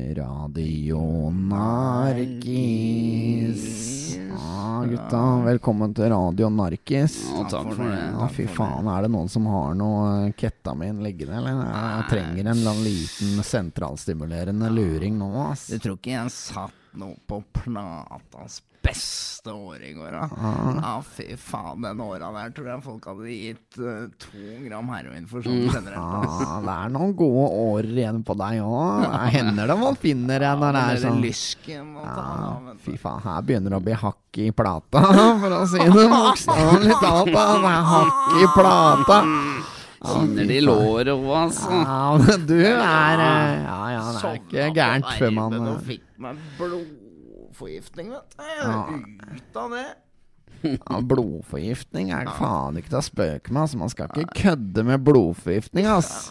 Radio Narkis. Ja, gutta, velkommen til Radio Narkis. Ja, takk for det. Ja, fy faen, er det noen som har noe eh, ketamin liggende, eller? Jeg trenger en liten sentralstimulerende luring nå, ass. Du tror ikke jeg satt noe på platas beste år i går, da? Ja, fy faen, den åra der tror jeg folk hadde gitt uh, to gram heroin for sånn generelt. Ja, det er noen gode år igjen på deg òg. Hender det man finner en når det er sånn lysken og ta, ja, Fy faen, her begynner det å bli hakk i plata, for å si det bokstavelig talt. Det er hakk i plata. Ja, de i faen. låret òg, altså. Ja, men du er eh, Ja, ja, det er ikke gærent før man Eh, blodforgiftning, vet du. Ut av det. ja, Blodforgiftning er faen ikke til å spøke med. Altså, man skal ikke kødde med blodforgiftning, ass.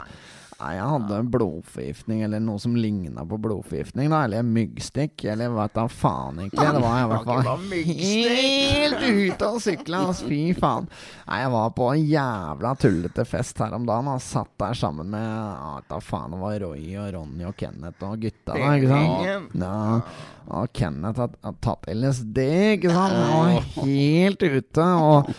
Nei, jeg hadde blodforgiftning, eller noe som ligna på blodforgiftning, da. Eller myggstikk, eller vet da faen ikke. Det var i hvert fall helt ute og sykla, ass. Fy faen. Nei, jeg var på en jævla tullete fest her om dagen, og satt der sammen med ja, da faen, det var Roy og Ronny og Kenneth og gutta da, ikke sant? Ja. Og Kenneth har tatt LSD, ikke sant? Han var helt ute. Og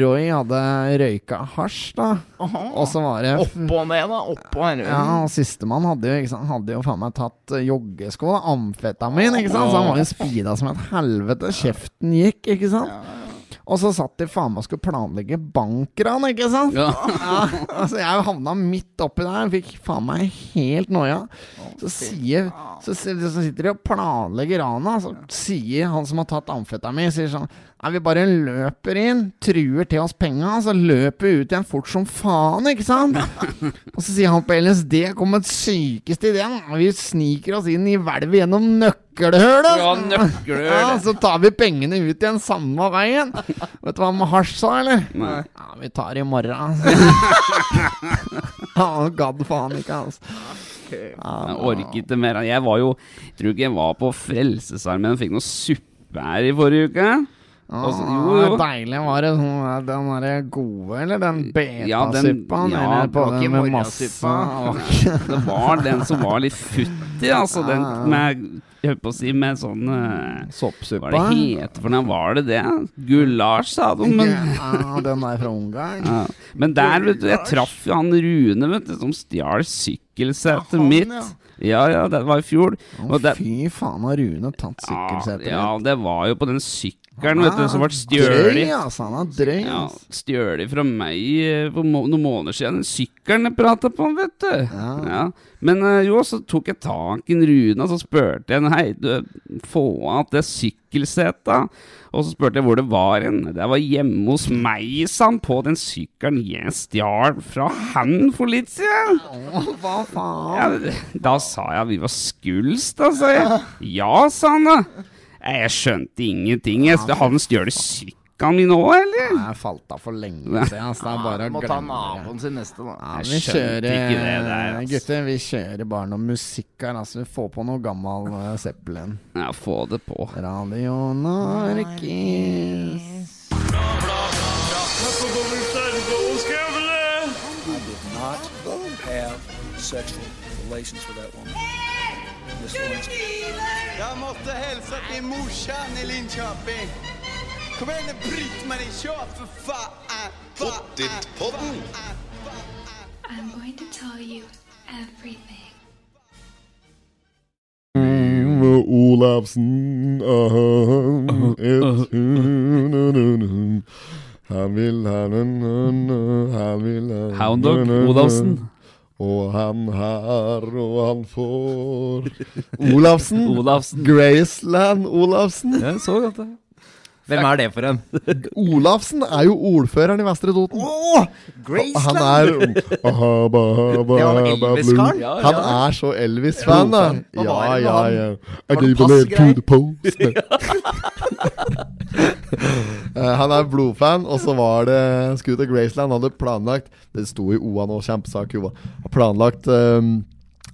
Roy hadde røyka hasj, da. Og så var det Opp og ned, da. Opp og heroin. ja, og sistemann hadde jo, ikke sant, hadde jo faen meg tatt eh, joggesko, da, amfetamin, ikke sant? Så han var jo speeda som et helvete. Kjeften gikk, ikke sant? Og så satt de faen meg og skulle planlegge bankran, ikke sant? Ja. Ja, altså jeg havna midt oppi der, fikk faen meg helt noia. Så sier så, så sitter de og planlegger ranet, så sier han som har tatt amfetamin, sier sånn Nei, vi bare løper inn, truer til oss penga, så løper vi ut igjen fort som faen, ikke sant? Og så sier han på LSD kom med sykeste ideen. Vi sniker oss inn i hvelvet gjennom nøkkelhullet. Ja, nøkkelhøl. Ja, så tar vi pengene ut igjen samme veien. Vet du hva med hasj sa, eller? Nei. Ja, vi tar det i morgen. Han gadd faen ikke, altså. Ja, Jeg orket det mer. Jeg var jo Tror ikke jeg var på Frelsesarmeen og fikk noe suppe her i forrige uke. Ja, Altså, jo, jo. Deilig. Var det sånn, den derre gode, eller den Ja, betasuppa? ja, det på den med masse. Det var den som var litt futtig, altså. Den med Jeg holdt på å si med sånn eh, Hva Soppsuppe? er det heter for noe? Var det det? Gulasj, sa de. Men, ja, den der fra Ungarn? ja. men der, vet du, jeg traff jo han Rune, vet du, som stjal sykkelsetet ja, mitt. ja. Ja, ja, det var i fjor. Å, det, fy faen, har Rune tatt sykkelsetet ja, ja, det var jo på den sykkelen, vet du, som ble Drøy, stjålet. altså. Han er drøy. Ja, Stjålet fra meg eh, for må noen måneder siden. Den sykkelen jeg prata på, vet du. Ja. Ja. Men eh, jo, så tok jeg tak i Runa så spurte jeg Hei, du, få av det sykkelsetet. Og så spurte jeg hvor det var hen. Det var hjemme hos meg, sa han, på den sykkelen jeg stjal fra han for litt siden. Hva faen? Ja, da sa jeg vi var skulst, da, sa jeg. Ja, sa han da. Jeg skjønte ingenting. Jeg, gjør han sykt sykkelen min òg, eller? Nei, Jeg falt av for lenge siden. Altså, det er bare å Må ta naboen sin neste, da. Ja, vi kjører det der, altså. Gutter, vi kjører bare noe musikk her. Altså, vi får på noe gammel uh, Zeppelin. Ja, få det på. Radio Narkis. not have sexual relations with that woman. Miss måtte hilse til morsan i Linköping. Kom igjen, bryt Britt-Marie, kör for faen! Pottitpodden. I'm going to tell you everything. Olafsen Han vil Han vil Hound Dog Olafsen. Og han har, og han får Olafsen. Olafsen. Graceland Olafsen. Ja, så godt det. Hvem er det for en? Olafsen er jo ordføreren i Vestre Toten. Oh, Han er Han er så Elvis-fan, da. Ja, ja, ja. I gave a little to the post. Eh, Han er blodfan, og så var det Scooter Graceland Han hadde planlagt Det sto i OA nå, kjempesak i OA. Planlagt um,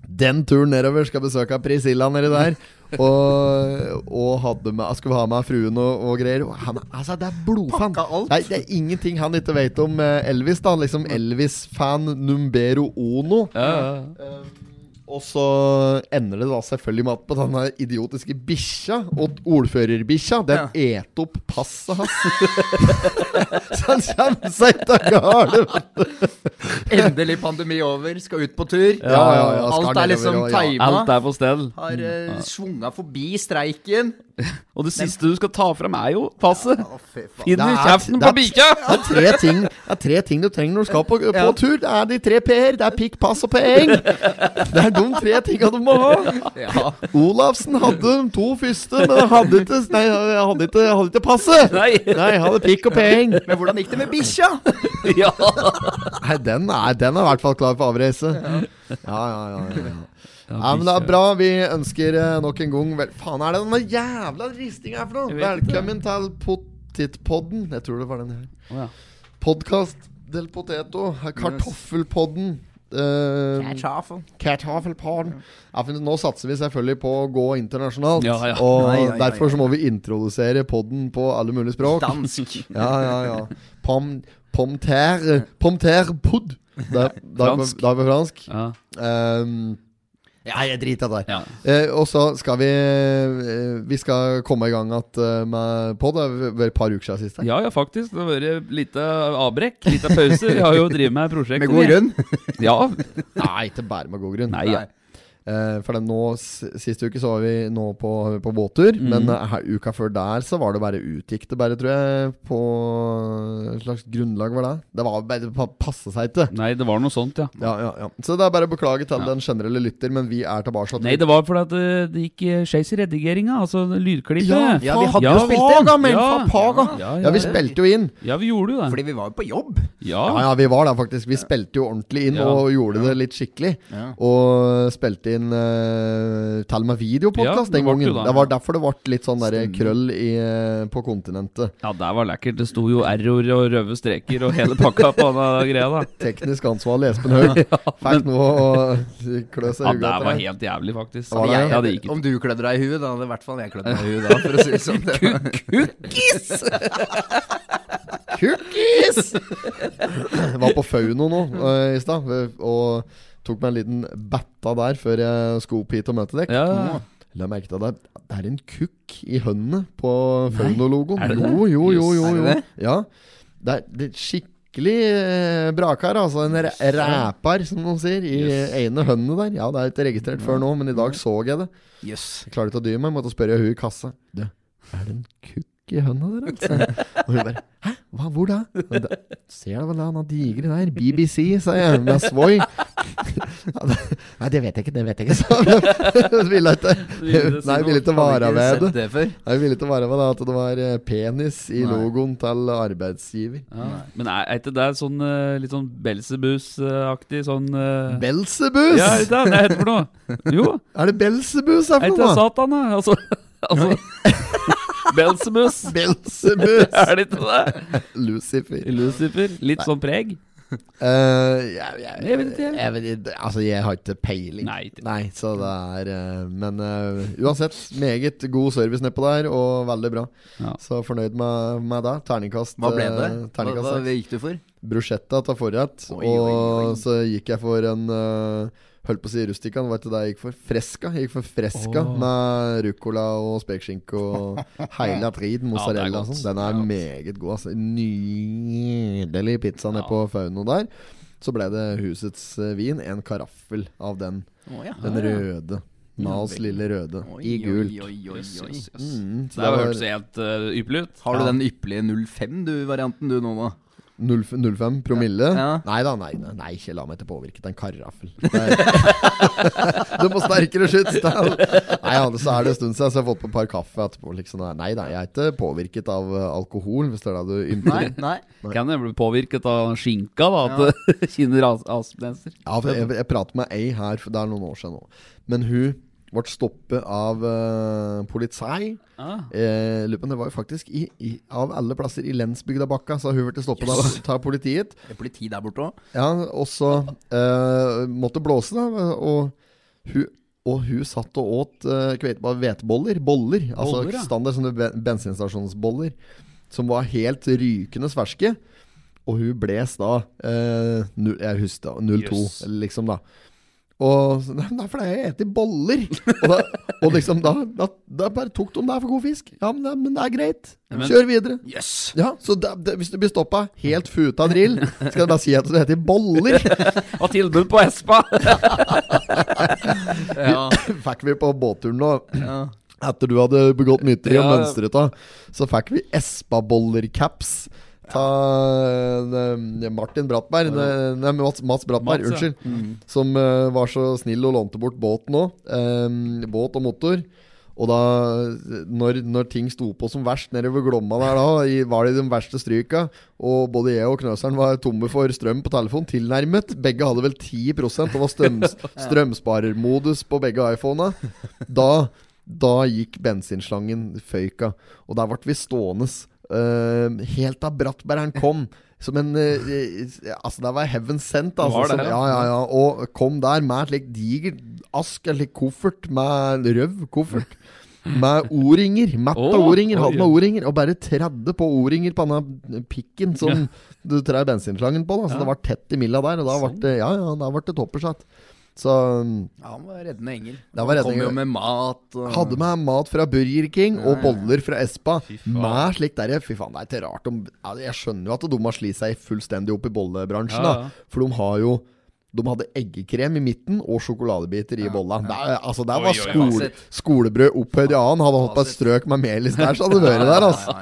den turen nedover. Skal besøke Priscilla nedi der. Og, og hadde med, skulle ha med fruen og, og greier. Og han, altså, det er blodfan. Nei, det er ingenting han ikke vet om eh, Elvis. da Liksom Elvis-fan numbero ono. Ja, ja. Og så ender det da selvfølgelig med at på denne idiotiske bikkja, og ordførerbikkja, den et opp passet hans. så han kommer seg ikke av gårde. Endelig pandemi over, skal ut på tur. Ja, ja, ja, Alt er liksom ja. tima. Alt er på stell. Har uh, svunga forbi streiken. Og det siste du skal ta fram, er jo passet. Finn i kjeften på bikkja! Det er tre ting Det er tre ting du trenger når du skal på, på Ja. tur. Det er de tre p-er. Det er pikk, pass og peng. Det er de tre tinga du må ha. Ja. Olavsen hadde de to første, men han hadde ikke, nei, hadde ikke, hadde ikke passet. Nei. Nei, hadde pikk og peng. Men hvordan gikk det med bikkja? Ja. Nei, den er, den er i hvert fall klar for avreise. Ja, ja, ja, ja, ja. Ja, men det er bra. Vi ønsker eh, nok en gang vel, Faen, er det denne jævla ristinga her for noe? Velkommen til Pottitpodden. Jeg tror det var den her. Oh, ja. Podkast del poteto. Kartoffelpodden. Uh, Kartoffelpodden. Ja, nå satser vi selvfølgelig på å gå internasjonalt. Ja, ja. Og Nei, ja, ja, derfor ja. så må vi introdusere podden på alle mulige språk. Dansk. Ja, ja, ja. Pom, pomter Pomter pod. Da, da, det, da er vi fransk. Ja. Um, Nei, jeg driter i det der. Ja. Eh, og så skal vi eh, Vi skal komme i gang igjen eh, med pod. Det har vært et par uker siden sist. ja, ja, faktisk. Det har vært lite avbrekk, lite pause. Vi har jo drevet med prosjektet Med god grunn. Ja. Nei, ikke bare med god grunn. Nei, ja. Eh, for nå, Sist uke så var vi nå på, på båttur, mm. men uh, uka før der så var det bare utgikk det bare, tror jeg. På et slags grunnlag var det. Det var bare pa- passe seg ikke. Nei, det var noe sånt, ja. Ja, ja, ja. Så det er bare å beklage til Ja. den generelle lytter, men vi er tilbake. Nei, det var fordi at det, det gikk eh, skeis i redigeringa, altså lydklippet. Ja, Ja, vi hadde Ja, jo spilt det. da, men Ja. paga. Ja, Ja, vi spilte jo inn. Ja, vi gjorde jo det. Fordi vi var jo på jobb. Ja. Ja, ja, vi var der faktisk. Vi spilte jo ordentlig inn Ja. og gjorde det litt skikkelig. Ja. Og spilte inn uh, til og med videopodkast Ja, det den gangen. da. Det var derfor det ble litt sånn der krøll i, eh, på kontinentet. Ja, det var lekkert. Det sto jo r-ord og røde streker og hele pakka på den greia, da. Teknisk ansvarlig Espen Haug fikk noe å klø seg Ja, det var helt jævlig, faktisk. Var det? Jeg, Ja, ikke. om du klødde deg i huet, da hadde i hvert fall jeg klødd meg i huet da, for å si det sånn. Kukkis! Kukkis! Jeg var på Fauno nå uh, i stad og tok meg en liten betta der før jeg skulle opp hit og møte dere. Ja. La merke til at det er- det er en kukk i høndene på det? Jo, jo, jo. jo, Jøss, er jo. det? Ja. Det er, det er skikkelig eh, brakar. Altså en ræpar, som noen sier, i Yes. ene hønene der. Ja, det er ikke registrert før nå, men i dag så jeg det. Yes. Jeg klarer ikke å dy meg. Måtte spørre hun i kassa. Du, er det en kukk i hønda der? Og hun bare Hæ? Hva, hvor da? Da ser du vel han digre der? BBC, sa jeg. Med Svoy. Nei, det vet jeg ikke. Det vet jeg ikke, sa hun. Ville ikke Nei, ville ikke vare ved det. Jeg ville ikke vare ved at det var eh, penis i logoen til arbeidsgiver. Ja. Men er, er ikke det sånn eh, litt sånn Belsebus-aktig sånn eh, Belsebus! Ja, er det det det heter for noe? Jo, Er det Belsebus her er for ikke det noe? Satan, da? Altså, altså Belsebus. Belsemus. Er det ikke det? Lucifer. Lucifer. Litt sånn preg. Uh, jeg, jeg, Jeg vet ikke, jeg. jeg vet altså, jeg har ikke peiling. Nei, ikke. så det er uh, Men uh, uansett, meget god service nedpå der, og veldig bra. Ja. Så fornøyd med, med det. Terningkast Hva ble det? Hva, hva gikk du for? Bruschetta til forrett. Oi, oi, oi. Og så gikk jeg for en uh, Holdt på å si rustica, det var ikke det jeg gikk for. Fresca. Jeg gikk for fresca oh. med ruccola og spekeskinke og hele driten mozzarella. og sånn. Den er Ja. meget god. Altså. Nydelig pizza nede Ja. på Fauno der. Så ble det husets eh, vin. En karaffel av den. Oh, ja. Den røde. Mals lille røde. I gult. Oi, oi, oi, oi. Mm, så Det har det hørtes helt uh, ypperlig ut. Har du Ja. den ypperlige 05 du-varianten du nå, da? 0, 05 promille? Ja. Nei da, nei, nei, nei, ikke la meg til påvirket. En karaffel. Du må sterkere skyts! Nei, ja, så er det en stund siden, så jeg har fått på et par kaffe etterpå. Liksom. Nei da, jeg er ikke påvirket av eh, alkohol, hvis det er det du ymter. Nei, nei. Kan jeg bli påvirket av skinka, da? At det kinner as- asplenser? Ja, for jeg, jeg pratet med ei her, for det er noen år siden nå. Men hun ble stoppet av uh, politi. Ah. Eh, det var jo faktisk i, i, av alle plasser i lensbygda Bakka, så hun ble stoppet av, av politiet. Det er politi der borte òg. Ja, og så eh, måtte blåse, da. Og hun, og hun satt og åt uh, hveteboller. Boller. Altså Boller, ja. standard sånne ben bensinstasjonsboller. Som var helt rykende ferske. Og hun bles da eh, 0, Jeg husker da 02, yes. liksom, da. Og Nei, for jeg spiser boller. Og, da, og liksom da, da, da bare tok de det for god fisk. Ja, men det, men det er greit. Kjør videre. Yes. Ja, så da, Hvis du blir stoppa helt futa drill, skal jeg bare si at du heter boller. Og tilbud på Espa! Ja. Fikk vi på båtturen nå. ja. Etter du hadde begått mytteri og Ja. mønstret av, så fikk vi Espa-boller-caps. Ta ja. Martin Brattberg ne- Nei, Mats, Mats Brattberg, Mats, unnskyld. Som uh, var så snill og lånte bort båten òg. båt og motor. Og da, når, når ting sto på som verst nede ved Glomma der da, i, var det i de verste stryka, og både jeg og Knøseren var tomme for strøm på telefon, tilnærmet. Begge hadde vel 10% Det var strøms, strømsparermodus på begge iPhona. Da, da gikk bensinslangen føyka, og der ble vi stående. Eh, helt da Brattbergeren kom. Som en eh, Altså, det var heaven sent. Altså, det, som, ja? ja, ja. Og kom der med et slikt diger ask, en slik koffert med røv koffert. Med O-ringer. Av Å, O-ringer. Hadde med O-ringer. Og bare tredde på O-ringer på denne pikken som du trær bensinslangen på. Da. Så det var tett i milla der, og da ble Sånn. det, ja, ja, da ble det toppersatt. Så Ja, han var reddende engel. Han reddende kom jo med mat. Og... hadde med mat fra Burger King og boller fra Espa. Med slikt derre Fy faen, det er ikke rart om Jeg skjønner jo at de har slitt seg fullstendig opp i bollebransjen, Ja, da. For de har jo de hadde eggekrem i midten og sjokoladebiter i bolla. Der, er, altså, der var oi, oi. skole, skolebrød opphøyd i annen. Hadde hatt på et strøk med melis der, så hadde det vært der. Altså.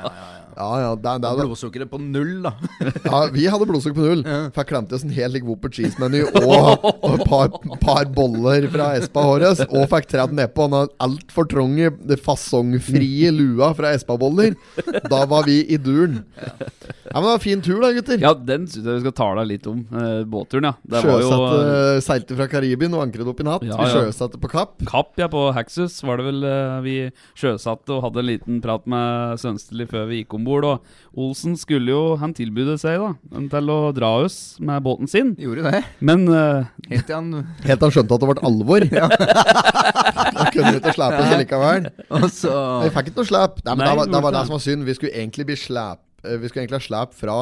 Ja, ja, det, det, det, blodsukkeret på null, da. ja, vi hadde blodsukker på null. Fikk klemte oss en helt like, Whopper cheese-meny og, og et par, par boller fra Espa Håres. Og fikk tredd nedpå den altfor trange, det fasongfrie lua fra Espa-boller. Da var vi i duren. Ja, men det var fin tur, da, gutter. Ja, den syns jeg vi skal tale litt om. Eh, båtturen, ja. Det var jo Sjøsatte, eh, seilte fra Karibien og ankret opp i natt. Ja, Vi sjøsatte på Kapp. Kapp, ja, på Haxus var det vel eh, vi sjøsatte og hadde en liten prat med Sønsteli før vi gikk om bord. Og Olsen skulle jo Han tilbød seg da til å dra oss med båten sin. Gjorde det. Men uh, Helt til han Helt til han skjønte at det ble alvor. da kunne vi ikke slepe oss likevel. Og så Vi fikk ikke noe slep. Nei, men Nei, det, var, det var det som var synd. Vi skulle egentlig bli slep eh, Vi skulle egentlig ha slep fra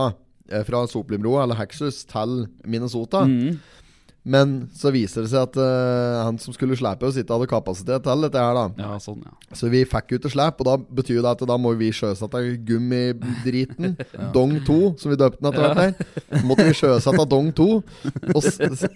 eh, Fra Soplimroa, eller Hexus til Minnesota. mm, Men så viser det seg at uh, han som skulle slepe oss, ikke hadde kapasitet til dette her, da. Ja, sånn, ja. Så vi fikk jo ikke slep, og da betyr det at da må vi sjøsette gummidriten. Dong 2, som vi døpte den etter hvert her. Så måtte vi sjøsette Dong 2 og,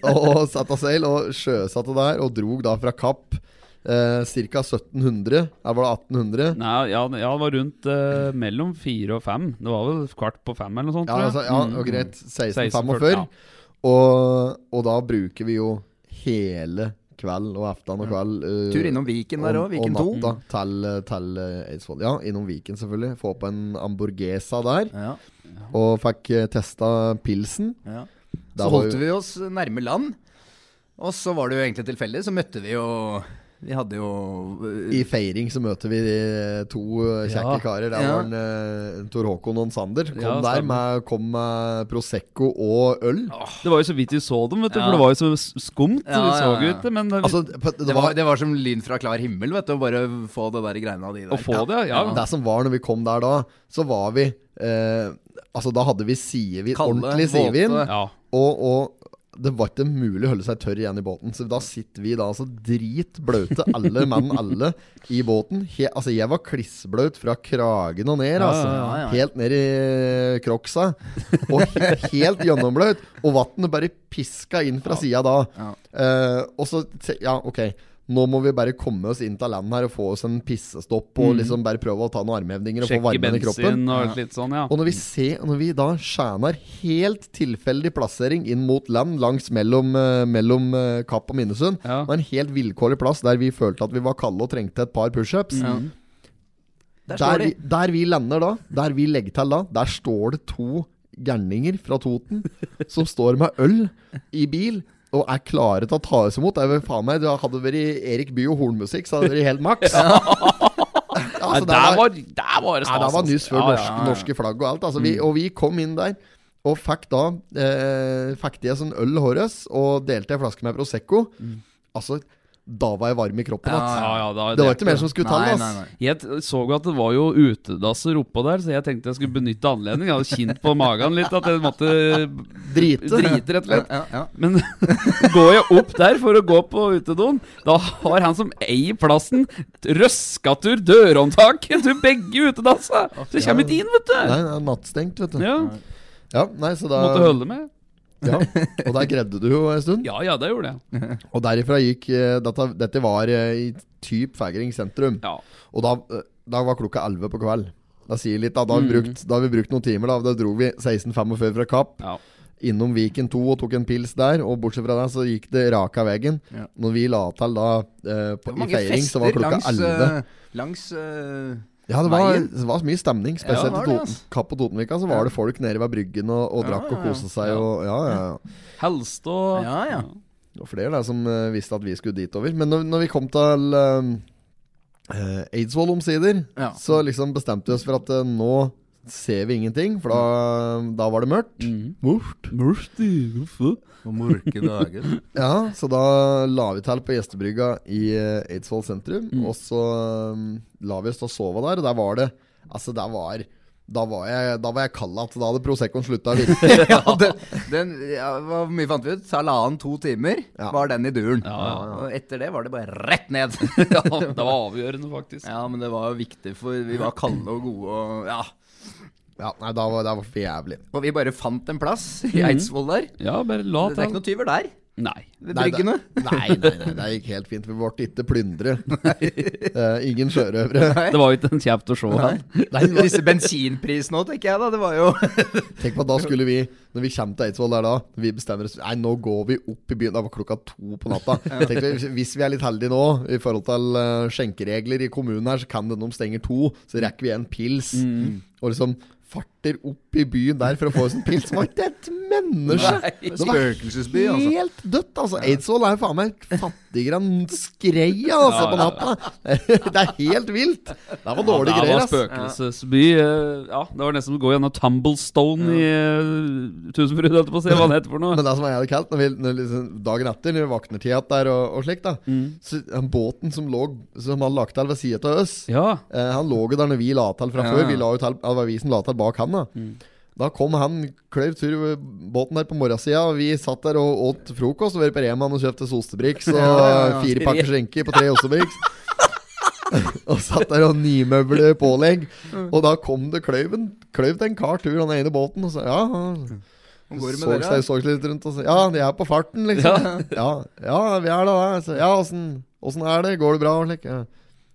og sette seil, og sjøsatte der, og drog da fra Kapp. Eh, Ca. 1700. Her var det 1800. Nei, ja, ja, det var rundt eh, mellom fire og fem. Det var vel kvart på fem eller noe sånt. Ja, altså, ja Mm, og greit. 16, 40, ja. Og, og da bruker vi jo hele kveld og aften og kveld uh, Tur innom Viken der òg. Viken 2. og natta til, til eh, Eidsvoll. Ja, innom Viken, selvfølgelig. Få på en hamburgesa der. Ja, Og fikk eh, testa pilsen. ja. Så holdt vi oss nærme land. Og så var det jo egentlig tilfeldig, så møtte vi jo Vi hadde jo øh, I feiring så møter vi de to eh, kjekke Ja. karer. Der Ja. var en, eh, Tor Håkon og Sander. Kom Ja, der med, kom med Prosecco og øl. Det var jo så vidt vi så dem, vet du, Ja. for det var jo så skumt. Så ut det, men det, Altså, det det, var, var, det var som lyn fra klar himmel, vet du. Å bare få det der greiene av de der. å få det, ja. Det som var når vi kom der da, så var vi eh, Altså, da hadde vi sidevin, ordentlig sidevin, ja. Og, og det var ikke mulig å holde seg tørr igjen i båten. Så da sitter vi da altså dritbløte, alle mann alle, i båten. He, altså, jeg var klissbløt fra kragen og ned, Ja, altså. ja, ja. Helt ned i kroksa. Og he, helt gjennombløt. Og vannet bare piska inn fra sida da. Ja. Eh, og så Ja, ok. Nå må vi bare komme oss inn til land her og få oss en pissestopp og liksom bare prøve å ta noen armhevninger og få Sjekke varmen i kroppen. og litt sånn, ja. Og når vi, ser, når vi da skjæner helt tilfeldig plassering inn mot land langs mellom, eh, mellom eh, Kapp og Minnesund Ja. Var en helt vilkårlig plass der vi følte at vi var kalde og trengte et par pushups. Ja. Der Der, vi, der vi lander da, der vi legger til da, der står det to gærninger fra Toten som står med øl i bil. Og er klare til å ta oss imot. Det er faen meg, det Hadde det vært Erik Bye og hornmusikk, så hadde det vært helt maks. Ja, altså, der, var- der var det ja, der var nyss altså. før Ja, norske, norske flagg og alt. Altså, vi, og vi kom inn der og fikk da eh, Fikk de en sånn øl håres og delte en flaske med Prosecco. Altså, da var jeg varm i kroppen Ja, igjen. Ja, ja, da, Det var ikke mer som skulle Nei, til, nei, nei. Jeg så jo at det var jo utedasser oppå der, så jeg tenkte jeg skulle benytte anledningen. Jeg hadde kjent på magen litt at jeg måtte Drite. drite, rett og slett. Ja, ja. Men går jeg opp der for å gå på utedoen, da har han som eier plassen, røskatur dørhåndtaket til begge utedassa! Så jeg kommer ikke inn, vet du. Nei, det er nattstengt, vet du. Ja, Ja, nei, så da Måtte holde med. Ja. Og der gredde du jo en stund. Ja ja, det gjorde jeg. Og derifra gikk eh, Dette, dette var eh, i typ Fægring sentrum. Ja. Og da, eh, da var klokka 11 på kveld. Da sier litt, da. Da har vi Mm. brukt, da har vi brukt noen timer. Da Da dro vi 16.45 fra Kapp. ja. Innom Viken 2 og tok en pils der. Og bortsett fra det så gikk det raka veien. Ja. Når vi la til da eh, på, i feiring, så var klokka langs, 11. eh, langs eh, Ja, det var, det var mye stemning. Ja, Spesielt det var i Toten. Kapp og Totenvika så var det folk nede ved Bryggen og, og Ja, drakk ja, og ja. koste seg. Og, ja, ja, ja. Helst og Ja, ja. Det var flere der som uh, visste at vi skulle ditover. Men når, når vi kom til uh, Eidsvoll omsider, Ja. så liksom bestemte vi oss for at uh, nå ser vi ingenting. For da, da var det mørkt. Mm. Mørkt. Og mørke dager. Ja, så da la vi til på gjestebrygga i eh, Eidsvoll sentrum. Mm. Og så um, la vi oss til å sove der, og der var det Altså, der var da var jeg, da var jeg kald igjen. Da hadde Proseccoen slutta å virke. ja, den, den, ja, Hvor mye fant vi ut? Halvannen-to timer Ja. var den i duren. Ja, ja, Og etter det var det bare rett ned. ja, det var avgjørende, faktisk. ja, men det var jo viktig, for vi var kalde og gode og Ja. Ja, nei, da var det var for jævlig. Og vi bare fant en plass i Eidsvoll der. Ja, bare la Det er ikke noen tyver der. Nei. Ved bryggene. Nei, Nei, nei, nei, det gikk helt fint. Vi ble ikke plyndre. Ingen sjørøvere. Det var jo ikke en kjapt å se. her. Nei, Disse bensinprisene òg, tenker jeg da. Det var jo Tenk på at da skulle vi, når vi kommer til Eidsvoll der da Vi bestemmer oss Nei, nå går vi opp i byen. Da var klokka to på natta. Tenk Hvis vi er litt heldige nå, i forhold til eh, skjenkeregler i kommunen her, så kan det de stenger to, så rekker vi en pils. Og liksom farter opp i byen der for å få oss en pils. Det var seg! et! Det var spøkelsesby, altså. Helt dødt, altså. Eidsvoll er faen meg fattigere enn skreia altså, på natta. Det er helt vilt. Det var dårlige det greier, var spøkelsesby. eh, Ja, det var nesten å gå gjennom Tumblestone i uh, Tusenfryd, holdt jeg på å si. Hva det heter for noe. Men det som jeg jævlig kaldt, når vi, når liksom, dagen etter, når vi våkner til igjen der og, og slikt, da Så den båten som lå Som han lagt til ved sida av oss, Ja. eh, han lå jo der når vi la til fra Ja. før. Vi la jo til, det var vi som la til bak han, da. Da kom han kløyv tur båten der på morgensida, og vi satt der og åt frokost. Og var på Reman og kjøpte sostebriks og Ja, ja, ja. fire pakker skinke på tre ostebriks. og satt der og nymøble pålegg. Og da kom det kløyven Kløyv til en kar tur, han ene båten, og så ja han så dere? seg, så litt rundt og sa Ja, de er på farten, liksom. Ja, ja, vi er da det. Ja, åssen er det? Går det bra? Og slik? Ja.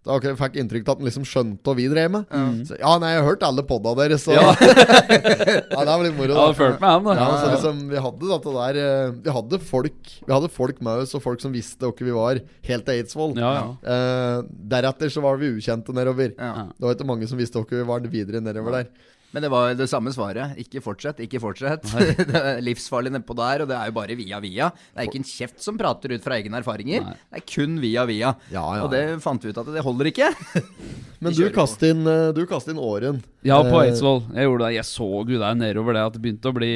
Da fikk fikk inntrykk av at han liksom skjønte hva vi drev med. Så, ja, nei, jeg har hørt alle podda deres, så Ja. ja, det var litt moro. Ja, fulgt med han, da. Ja, så liksom, vi hadde dette der eh, Vi hadde folk Vi hadde folk med oss, og folk som visste hvem vi var, helt til Eidsvoll. Ja, ja. Eh, deretter så var vi ukjente nedover. Ja. Det var ikke mange som visste hvem vi var videre nedover der. Men det var det samme svaret. Ikke fortsett, ikke fortsett. det er livsfarlig nedpå der, og det er jo bare via via. Det er ikke en kjeft som prater ut fra egne erfaringer. Nei. Det er kun via via. Ja, ja, Og det fant vi ut at det holder ikke. Men du kast, inn, eh, du kast inn åren. Ja, på Eh, Eidsvoll. Jeg gjorde det. Jeg så jo der nedover det at det begynte å bli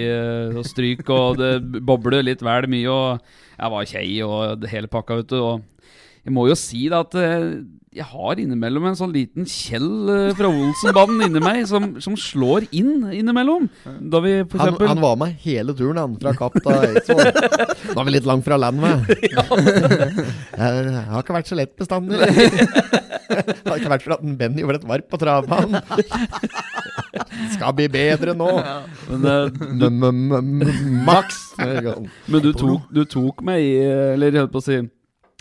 å stryk, og det bobler litt vel mye, og jeg var kjei og det hele pakka, vet du. Og jeg må jo si da at eh, jeg har innimellom en sånn liten Kjell eh, fra Olsenbanden inni meg som, som slår inn innimellom. Da vi for Han, eksempel han var med hele turen, han, fra Kapp til Eidsvoll. Nå er vi litt langt fra land, med. Jeg, jeg har ikke vært så lett bestandig. Det har ikke vært for at Benny gjorde et varp på travbanen. Skal bli bedre nå. Men, eh, M- m- m- Maks. men du, tok, du tok meg i eh, Eller jeg holdt på å si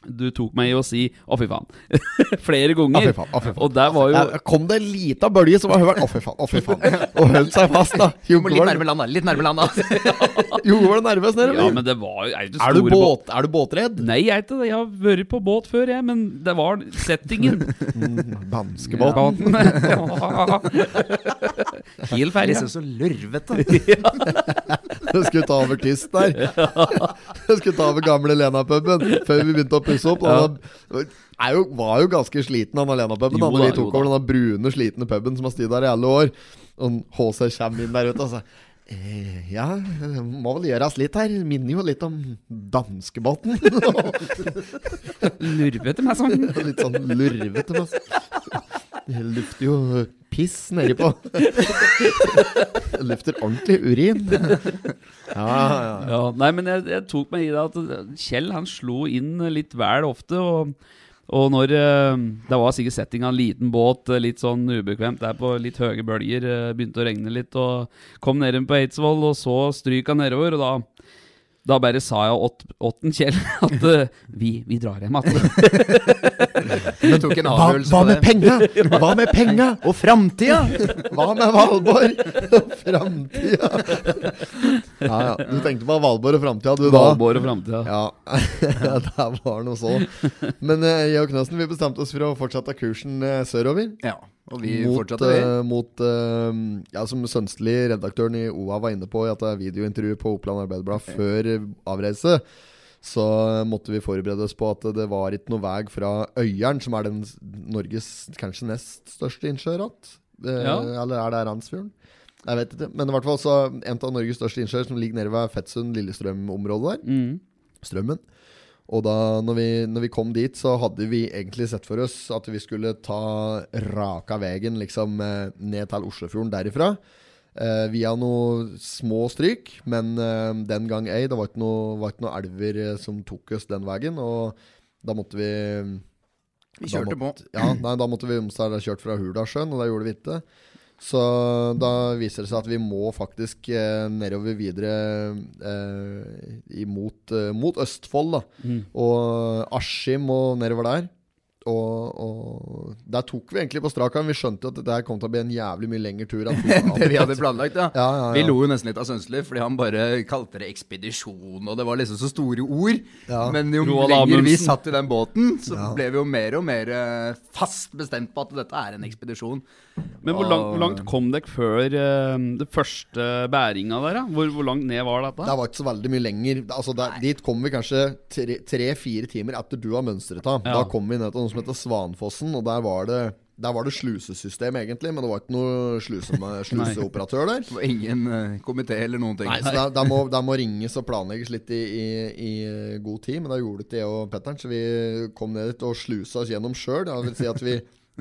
Du tok meg i å si 'å, fy faen'. Flere Å, ganger. fy faen. Å, fy faen. Og der var jo Der kom det ei lita bølge som var hørt. Å, fy faen. Å, fy faen. Og holdt seg fast, da. Litt nærme land, da. Litt nærme da jo, var du nervøs nede, Ja, men det var jo er, Er du, båt- er du båtredd? Nei, jeg er ikke det. Jeg har vært på båt før, jeg. Men det var settingen. Danskebåten. ferdig ferja. Liksom så lørvete. Jeg skulle ta over tyst der. Jeg skulle ta over gamle Lena-puben før vi begynte å pusse opp. Han er jo, var jo ganske sliten, han Lena-puben. Da vi tok over den brune, slitne puben som har stått der i alle år. Og HC kommer inn der ute og sier Eh, ja, det må vel gjøres litt her. Minner jo litt om danskebåten. Lurvete meg sånn. litt sånn lurvete. sånn. Det lufter jo piss nedi på. Det ordentlig urin. Ja, ja. Ja, nei, men jeg, jeg tok meg i det at Kjell han slo inn litt vel ofte. Og, og når eh, det var sikkert setting av en liten båt, eh, litt sånn ubekvemt der på litt høye bølger, eh, begynte å regne litt, og kom ned på Eidsvoll og så stryka nedover, og da da bare sa jeg åt, åtten Kjell at uh, vi, vi drar hjem igjen. Du tok en Hva, hva med penga? Hva med penga? Og framtida! Hva med Valborg? Framtida. Ja, ja. Du tenkte på Valborg og framtida, du da? Valborg og framtida. Ja, det var noe så. Men uh, jeg og Knøsen vi bestemte oss for å fortsette kursen uh, sørover. Ja, og vi mot, fortsatte, vi. Uh, mot uh, Ja, som Sønstli, redaktøren i OA, var inne på i at det er videointervju på Oppland Arbeiderblad før eh, avreise, så måtte vi forberede oss på at det var ikke noe vei fra Øyeren, som er den Norges kanskje nest største innsjø igjen. Eh, Ja. Eller er det Randsfjorden? Jeg vet ikke. Men i hvert fall så en av Norges største innsjøer som ligger nede ved Fettsund-Lillestrøm-området der. Mm. Strømmen. Og da når vi, når vi kom dit, så hadde vi egentlig sett for oss at vi skulle ta raka veien liksom eh, ned til Oslofjorden derifra. Eh, via noen små stryk, men eh, den gang ei. Det var ikke noen noe elver eh, som tok oss den veien. Og da måtte vi Vi kjørte kjørte på. Ja, nei, da måtte vi omstille kjørt fra Hurdalssjøen, og det gjorde vi ikke. Så da viser det seg at vi må faktisk eh, nedover videre eh, imot, eh, mot Østfold, da. Mm. Og Askim og nedover der. Og, og der tok vi egentlig på strak arm. Vi skjønte at dette kom til å bli en jævlig mye lengre tur. enn Det vi hadde planlagt, ja. Ja, ja, ja. Vi lo jo nesten litt av Sønsli, fordi han bare kalte det ekspedisjon, og det var liksom så store ord. Ja. Men jo Roald lenger vi satt i den båten, så Ja. ble vi jo mer og mer eh, fast bestemt på at dette er en ekspedisjon. Men hvor langt, hvor langt kom dere før uh, det første bæringa der? da? Hvor, hvor langt ned var dette? Det var ikke så veldig mye lenger. Altså der, dit kom vi kanskje tre-fire timer etter du har mønstret av. Ja. Da kom vi ned til noe som heter Svanfossen, og der var det der var det slusesystem, egentlig, men det var ikke noe sluse sluseoperatør der. Det var ingen uh, komité eller noen ting. Nei, så der, der, må, der, må ringes og planlegges litt i, i, i god tid, men da gjorde ikke jeg og Petter'n, Så vi kom ned dit og slusa oss gjennom sjøl. Det vil si at vi,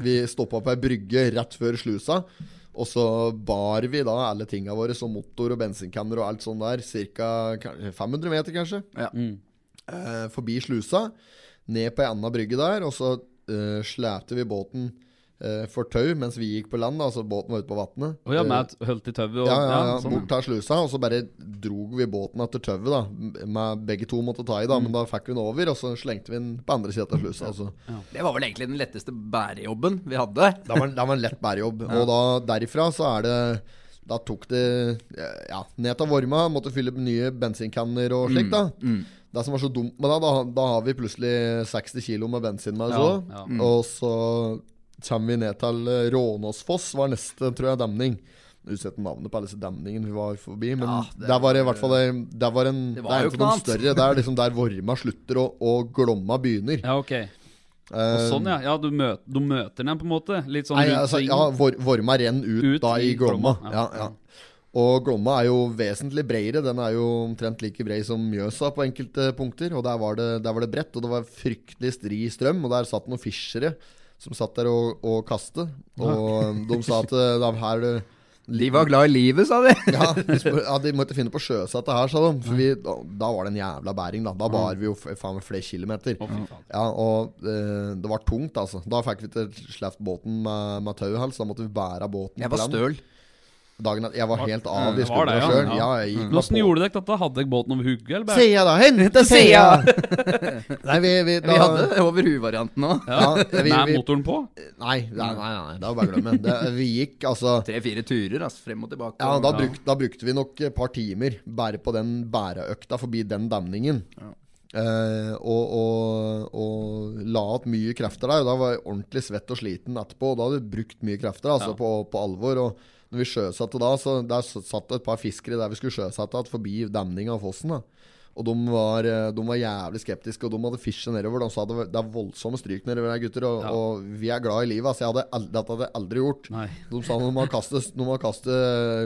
vi stoppa på ei brygge rett før slusa. Og så bar vi da alle tinga våre, som motor og bensinkanner og alt sånt der, ca. 500 meter, kanskje. Ja. Eh, forbi slusa, ned på ei anna brygge der, og så uh, slepte vi båten uh, for tau mens vi gikk på land. da, Altså båten var ute på vannet. Oh, ja, Eh, med et hølt i tauet og ja, ja, ja, sånn, bort til slusa, og så bare drog vi båten etter tauet, da. Med begge to måtte ta i, Mm. da, men da fikk vi den over, og så slengte vi den på andre sida av slusa. Altså. Det var vel egentlig den letteste bærejobben vi hadde. Det var, det var en lett bærejobb. Og da derifra så er det Da tok det ja, ned til Vorma, måtte fylle nye bensinkanner og slikt, da. Mm, Det som var så dumt med det, da, da har vi plutselig 60 kilo med bensin med oss Ja, ja. Og så kommer vi ned til eh, Rånåsfoss, var neste, tror jeg, demning. Utsett navnet på alle disse demningene vi var forbi, men Ja, det der var det i hvert fall det, der var en, Det det, var er jo en av de større. Det er liksom der Vorma slutter og, og Glomma begynner. Ja, ok. Og Eh, sånn, ja. ja du, møter, du møter den på en måte? Litt sånn Nei, altså, ja, Vor, Vorma renner ut, Ut da i. Glomma, Ja, ja. Ja. Og Glomma er jo vesentlig bredere. Den er jo omtrent like bred som Mjøsa på enkelte punkter. Og der var det, der var det bredt, og det var fryktelig stri strøm. Og der satt noen fiskere som satt der og, og kastet. Og de sa at eh, da her er De var glad i livet, sa de. ja, de spør, ja, de måtte finne på sjøsatte her, sa de. For vi, da, da var det en jævla bæring, da. Da bar vi jo faen meg flere kilometer. Ja, og eh, det var tungt, altså. Da fikk vi til sluppet båten med, med tauhals. Da måtte vi bære båten Jeg var på land. Dagen at jeg var helt av i det, skuldra ja? sjøl. Ja. Ja, Åssen gjorde dere dette? Hadde dere båten over hugget? eller Sia, da! Hente Sia! Nei, vi, vi, da, Vi hadde over hu-varianten òg. ja, vi, Med motoren på? nei, nei, nei, nei, det var bare å glemme. Det, vi gikk altså Tre-fire turer, altså, frem og tilbake. Ja, da, bruk, da brukte vi nok et par timer bare på den bæreøkta forbi den demningen. Eh, og, og, og la opp mye krefter der. Og da var jeg ordentlig svett og sliten etterpå. Og da hadde vi brukt mye krefter altså, Ja. på, på alvor. Og når vi sjøsatte da, så der satt det et par fiskere der vi skulle sjøsette at forbi demninga av fossen. da Og de var, eh, de var jævlig skeptiske, og de hadde fisket nedover. De sa det, det er voldsomme stryk nedover der, gutter. Og, Ja. og vi er glad i livet. Altså, jeg hadde, aldri- dette hadde jeg aldri gjort. Nei. De sa de må kaste, de må kaste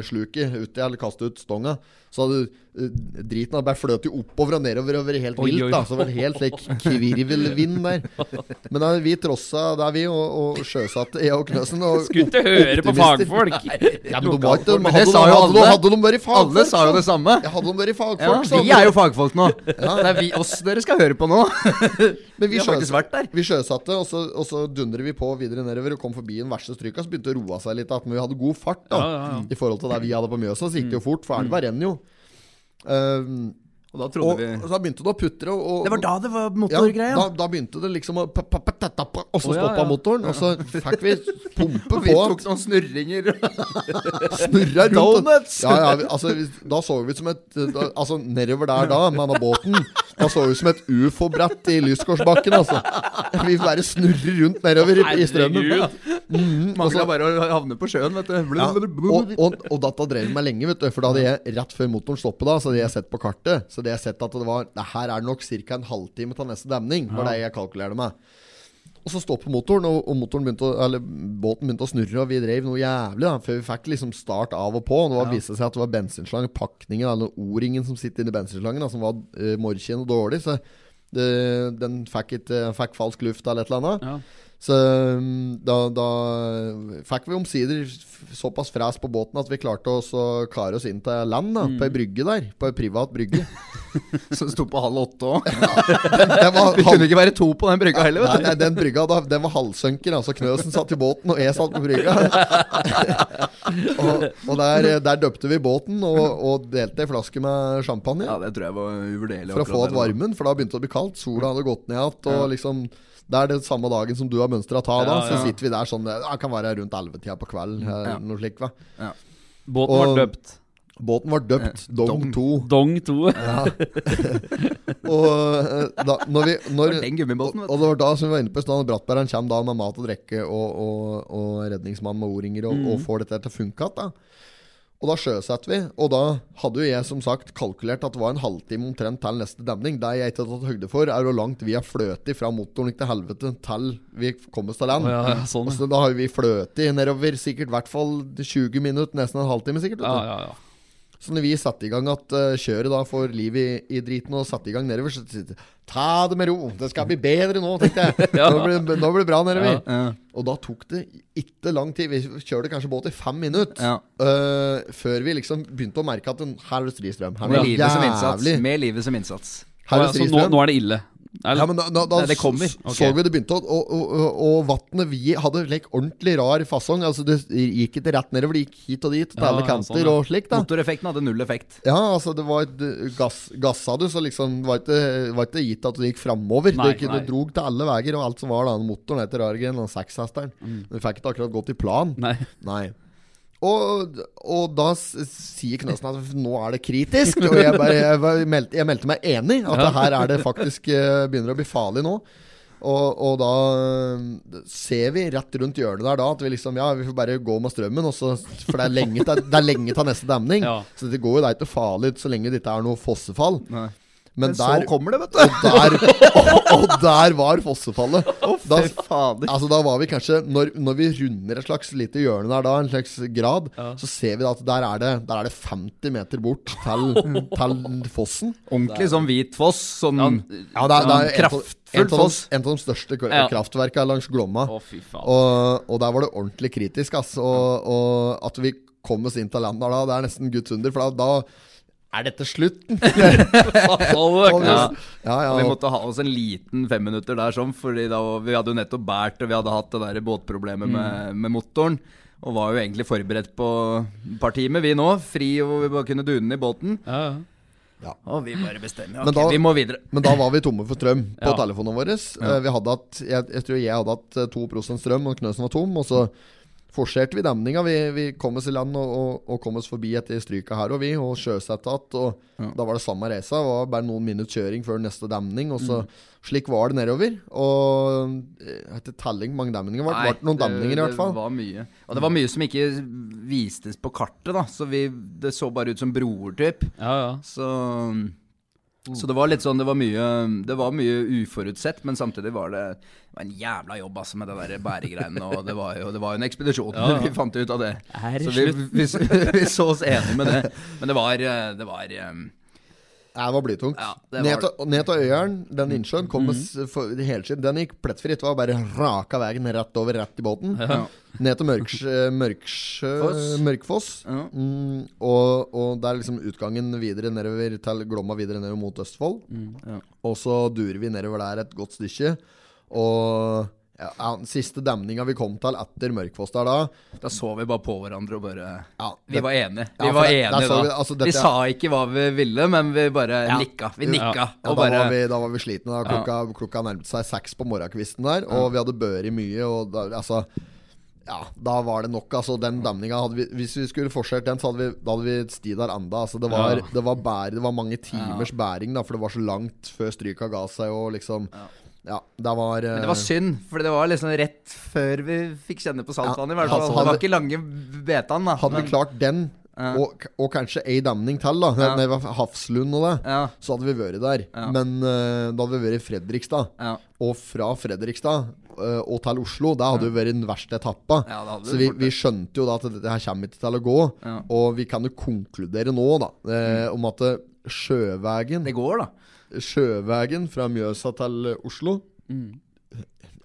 sluket uti, eller kaste ut stonga. Så hadde eh, driten hadde bare fløtet oppover og nedover og vært helt Oi, vilt. da Så det var helt slik kvirvelvind der. Men da, vi trossa der, vi, og, og sjøsatte, jeg og Knøsen. Og Skulle ikke høre på fagfolk! fagfolk! Ja, men de var ikke hadde, jo hadde, hadde de vært fagfolk, Alle sa jo det samme. Ja, hadde de vært fagfolk, ja, vi er jo fagfolk nå. Det er vi, oss dere skal høre på nå. Men vi, Vi har faktisk vært der. Vi sjøsatte, og så, og så dundrer vi på videre nedover og kom forbi den verste stryka. Så begynte det å roe seg litt. At vi hadde god fart da Ja, ja, ja. i forhold til det vi hadde på Mjøsa. Så gikk det jo fort, for elva renner jo. Um, Og da og, vi og så begynte det å putre. Og, og, Det var da det var ja, da, da begynte det liksom å pa- pa- pa- ta- ta- pa- Og så oh, ja, stoppa ja. motoren, og så fikk vi pumpe Og vi tok sånne snurringer. Snurra rundt. Donuts! Ja, ja, vi, altså, vi, da så vi ut som et da, Altså nedover der da, med denne båten Da så ut som et ufo-brett i Lysgårdsbakken, altså. Vi bare snurrer rundt nedover i, i strømmen. Mm, Mangla bare å havne på sjøen, vet du. ja, og, og, og data drev meg lenge, vet du. For da hadde jeg rett før motoren stoppet, da Så hadde jeg sett på kartet. Så hadde jeg sett at det var Det her er det nok ca. en halvtime til neste demning. Var det jeg kalkulerte med. Og så stoppet motoren, og, og motoren begynte å, eller båten begynte å snurre, og vi drev noe jævlig da før vi fikk liksom start av og på. Og det var, viste seg at det var bensinslangen, pakningen, eller O-ringen som sitter inni bensinslangen, da, som var uh, morkjen og dårlig. Så det, den fikk, ikke, fikk falsk luft eller et eller annet. Ja. Så um, da, da fikk vi omsider såpass fres på båten at vi klarte oss å kare oss inn til land, da, på ei brygge der. På ei privat brygge. Som sto på halv åtte òg. Ja, Vi kunne ikke være to på den brygga heller, Nei, vet du. nei, den brygga da, den var halvsønker. Altså Knøsen satt i båten, og jeg satt på brygga. og og der, der døpte vi båten og, og delte ei flaske med champagne. Ja, det tror jeg var uvurderlig. For å få ut varmen, for da begynte det å bli kaldt. Sola hadde gått ned igjen. Og liksom Det er det samme dagen som du har mønstra ta, da. Så sitter vi der sånn Det kan være rundt ellevetida på kveld. eh, Ja. Noe slikt, va. Båten Og- var døpt. Båten var døpt Dong 2. Dong 2. Og eh, da, når vi når, Den vet Og det var da som vi var inne på stad, brattbæreren kommer da med mat og drikke og, og, og redningsmann med O-ringer og, og får dette til å funke igjen. Og da sjøsetter vi, og da hadde jo jeg som sagt kalkulert at det var en halvtime omtrent til neste demning. Det jeg ikke har tatt høyde for, er hvor langt vi har fløtet fra motoren til helvete til vi kommer oss til land. Ja, ja, sånn. Da har vi fløtet nedover sikkert i hvert fall 20 minutter, nesten en halvtime sikkert. Ja, ja, ja. Så når vi satte i gang at uh, kjøret da får liv i, i driten og satte i gang nedover, så sa Ta det med ro, det skal bli bedre nå, tenkte jeg. Nå blir det nå blir det bra nedover. Ja. Og da tok det ikke lang tid. Vi kjørte kanskje båt i fem minutter. Ja. eh, før vi liksom begynte å merke at den, her er det stri strøm. Her er Med livet jævlig. Med livet som innsats. Her er det ja, så nå, nå er det ille. Er, Ja, men da, da, da Nei, det kommer. Okay. Så vi det begynte Og, og, og, og vannet vi hadde like, ordentlig rar fasong. Altså Det gikk ikke rett nedover, det gikk hit og dit til Ja, alle ja, kanter sånn, ja. og slik. da Motoreffekten hadde null effekt. Ja, altså det var et uh, gass, Gassa du, så liksom var ikke, var ikke gitt at det gikk framover. Nei, Det, det drog til alle veier og alt som var da. Motoren etter Argen, den sekshesteren. Mm. Vi fikk ikke akkurat gått i plan. Nei. Nei. Og, og da sier Knøsen at nå er det kritisk. Og jeg, bare, jeg, meldte, jeg meldte meg enig. At det her er det faktisk eh, begynner å bli farlig nå. Og, og da eh, ser vi rett rundt hjørnet der da at vi liksom Ja, vi får bare gå med strømmen. også, for det er lenge til, det er lenge til neste demning. Ja. Så det går jo deg ikke farlig så lenge det ikke er noe fossefall. Nei. Men, Men så kommer det, vet du. og, der, og, og der var fossefallet. da, fader. altså, da var vi kanskje Når, når vi runder et slags lite hjørne der, da, en slags grad, så ser vi da at der er det, der er det 50 meter bort til, til fossen. Ordentlig sånn hvit foss. Sånn Ja, det er, det er kraftfull en, av foss. en av de største Ja. kraftverkene langs Glomma. Faen. Og, og der var det ordentlig kritisk, ass. Og, og at vi kom oss inn til land der da, det er nesten Guds under. For da, da er dette slutten. Ja. ja, ja. Vi måtte ha oss en liten femminutter der sånn, Fordi da, vi hadde jo nettopp båret, og vi hadde hatt det der båtproblemet med, med motoren. Og var jo egentlig forberedt på et par timer, vi nå. Fri, og vi bare kunne dune i båten. Ja, ja. Og vi bare bestemmer. Men da- vi må videre. Men da var vi tomme for strøm på Ja. telefonene våre. Ja. Vi hadde hatt, jeg, jeg tror jeg hadde hatt eh, 2 strøm, og Knøsen var tom. Og så forserte vi demninga. Vi, vi kom oss i land og, og, og kom oss forbi etter stryka her og vi, og sjøsatte igjen. Og da var det samme reisa. Det var bare noen minutter kjøring før neste demning. Og så Slik var det nedover. Og eh, etter telling mange demninger. Ble det noen demninger i hvert fall. Det var mye. Og det var mye som ikke vistes på kartet, da. Så vi, det så bare ut som broer, typ. ja, ja. Så Så det var litt sånn, det var mye, det var mye uforutsett, men samtidig var det, det var en jævla jobb altså, med det der bæregreiene. Og det var jo det var en ekspedisjon. Vi fant ut av det. Er det Så vi, vi, vi så oss enige med det. Men det var, eh, det var eh, Ja, det var blytungt. Ja, det ned, var- til, ned til Øyeren, den innsjøen, kom mm -hmm. for, helskinn. Den gikk plettfritt. Det var bare raka veien rett over, rett i båten. Ned til Mørks, Mørksjø Mørkfoss. Ja. Mm, og, og der er liksom utgangen videre nedover til Glomma videre nedover mot Østfold. ja. Og så durer vi nedover der et godt stykke. Og ja, ja, den siste demninga vi kom til etter Mørkfoss der da Da så vi bare på hverandre og bare ja, Vi var enige. Vi ja, var det- enige da. vi- altså, vi sa ikke hva vi ville, men vi bare nikka. Vi nikka. Ja, Og da, bare var vi, da var vi slitne. Da. Klokka, klokka nærmet seg seks på morgenkvisten der, og vi hadde børi mye. Og da, altså Ja, da var det nok. Altså, den demninga hadde vi Hvis vi skulle fortsatt den, så hadde vi, da hadde vi sti der enda. Altså, det, var, Ja. det, var bær, det var mange timers bæring, da, for det var så langt før stryka ga seg, og liksom Ja, det var Men det var eh, synd, for det var liksom rett før vi fikk kjenne på saltvannet. Ja, fall. altså, det var ikke lange betaen, da. Hadde vi klart den, Ja. og, og kanskje ei damning til, da, Ja. ved Hafslund og det, Ja, så hadde vi vært der. Men uh, da hadde vi vært i Fredrikstad. Og fra Fredrikstad uh, og til Oslo, det hadde jo vært den verste etappa. Så vi, vi skjønte jo da at dette her kommer ikke til å gå. Og vi kan jo konkludere nå, da, eh, om at sjøveien Det går, da. Sjøveien fra Mjøsa til Oslo. Oslo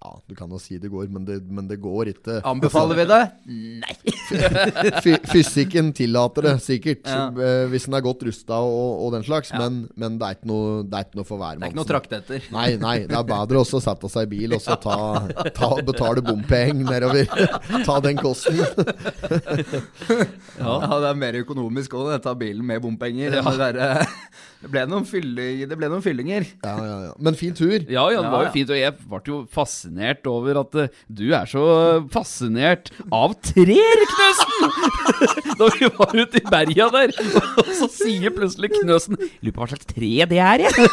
Ja, du kan jo si det går, men det, men det går ikke. Anbefaler vi det? Nei. Fysikken tillater det sikkert, Ja. eh, hvis en er godt rusta og, og den slags, men, men det er ikke noe, det er ikke noe for Det er ikke noe hvermannsen. trakt etter. Nei, nei, det er bedre også å sette seg i bil og så ta, ta, betale bompeng nedover. Ta den kosten. Ja. det er mer økonomisk òg, ta bilen med bompenger. enn Det, ble noen fylling, det ble noen fyllinger. Ja, ja, ja. Men fin tur. Ja, ja, det var jo ja. fint, og jeg ble jo fascinert over at eh, du er så fascinert av trær, Knøsen! da vi var ute i berga der, og så sier plutselig Knøsen Lurer på hva slags tre det er, jeg.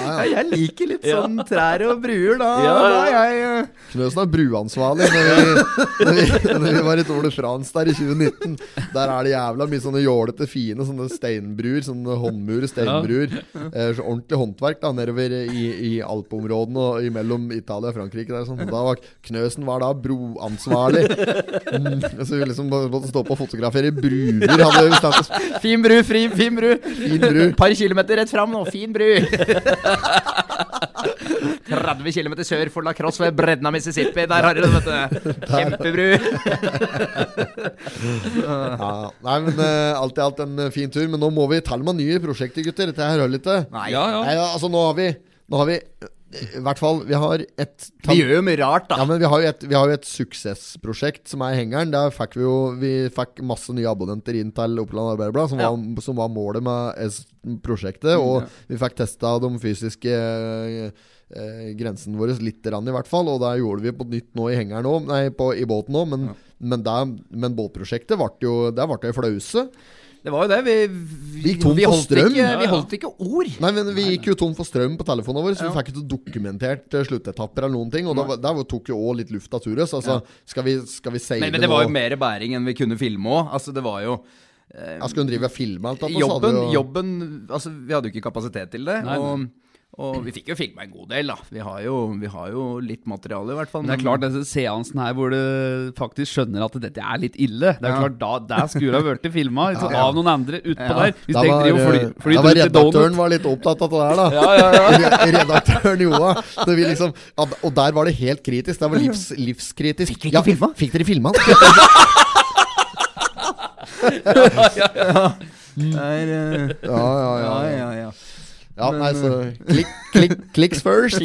Ja, jeg liker litt sånn trær og bruer, da. Ja, ja. da jeg, eh, Knøsen er bruansvarlig når vi, når, vi, når vi var i Tour de France der i 2019. Der er det jævla mye sånne jålete, fine sånne steinbruer. Sånne håndmur, steinbruer. Ja. så ordentlig håndverk da nedover i, i alpeområdene og imellom Italia og Frankrike. Der, sånn. Da var Knøsen var da broansvarlig. Mm, så vi liksom måtte stå på og fotografere bruer. Hadde vi Fin bru, fri, fin bru. Fin bru. Par kilometer rett fram nå, fin bru. 30 km sør for La Crosse ved bredden av Mississippi. Der har du det, vet du. Kjempebru. Ja, nei, men uh, alt i alt en eh, fin tur. Men nå må vi ta med nye prosjekter, gutter. Dette her hører litt til. Nei, Ja, ja. Nei, altså nå har vi Nå har vi I hvert fall Vi har et vi gjør jo mye rart, Ja, da. men vi har jo et, har jo et suksessprosjekt som er hengeren. Der fikk vi jo Vi fikk masse nye abonnenter inn til Oppland Arbeiderblad, som, Ja. var, som var målet med prosjektet. Og vi fikk testa de fysiske eh, eh, grensene våre litt, rann, i hvert fall. Og det gjorde vi på nytt nå i hengeren òg, nei, på, i båten òg. Men, men, men båtprosjektet ble jo Der ble det flause. Det var jo det. Vi, Vi gikk tom for holdt strøm. Ikke, vi holdt ikke ord. Nei, men Vi gikk jo tom for strøm på telefonen vår, så vi fikk ikke dokumentert eh, sluttetapper eller noen ting. Og da, der tok jo òg litt luft av turet. Så altså, skal vi, skal vi seile Men, men det var jo mer bæring enn vi kunne filme òg. Altså, det var jo jeg skulle hun drive og filme alt da Jobben, jo- jobben Altså, vi hadde jo ikke kapasitet til det. Nei, nei. og, og vi fikk jo filma en god del, da. Vi har jo, vi har jo litt materiale, i hvert fall. Men det er klart, denne seansen her hvor du faktisk skjønner at dette er litt ille Det er Ja. klart, da Der skulle det ha blitt filma ja. av noen andre utpå Ja. der. Hvis Da var, fly, eh, da var redaktøren var litt opptatt av det der, da. Ja, ja, ja. Redaktøren Joa. Liksom, og der var det helt kritisk. Det var livs, livskritisk. Fikk vi ikke filma? Fikk dere filma? Det eh, Ja, ja, ja. ja, ja. ja, ja. Men, nei, så klikk, klikk, Clicks first.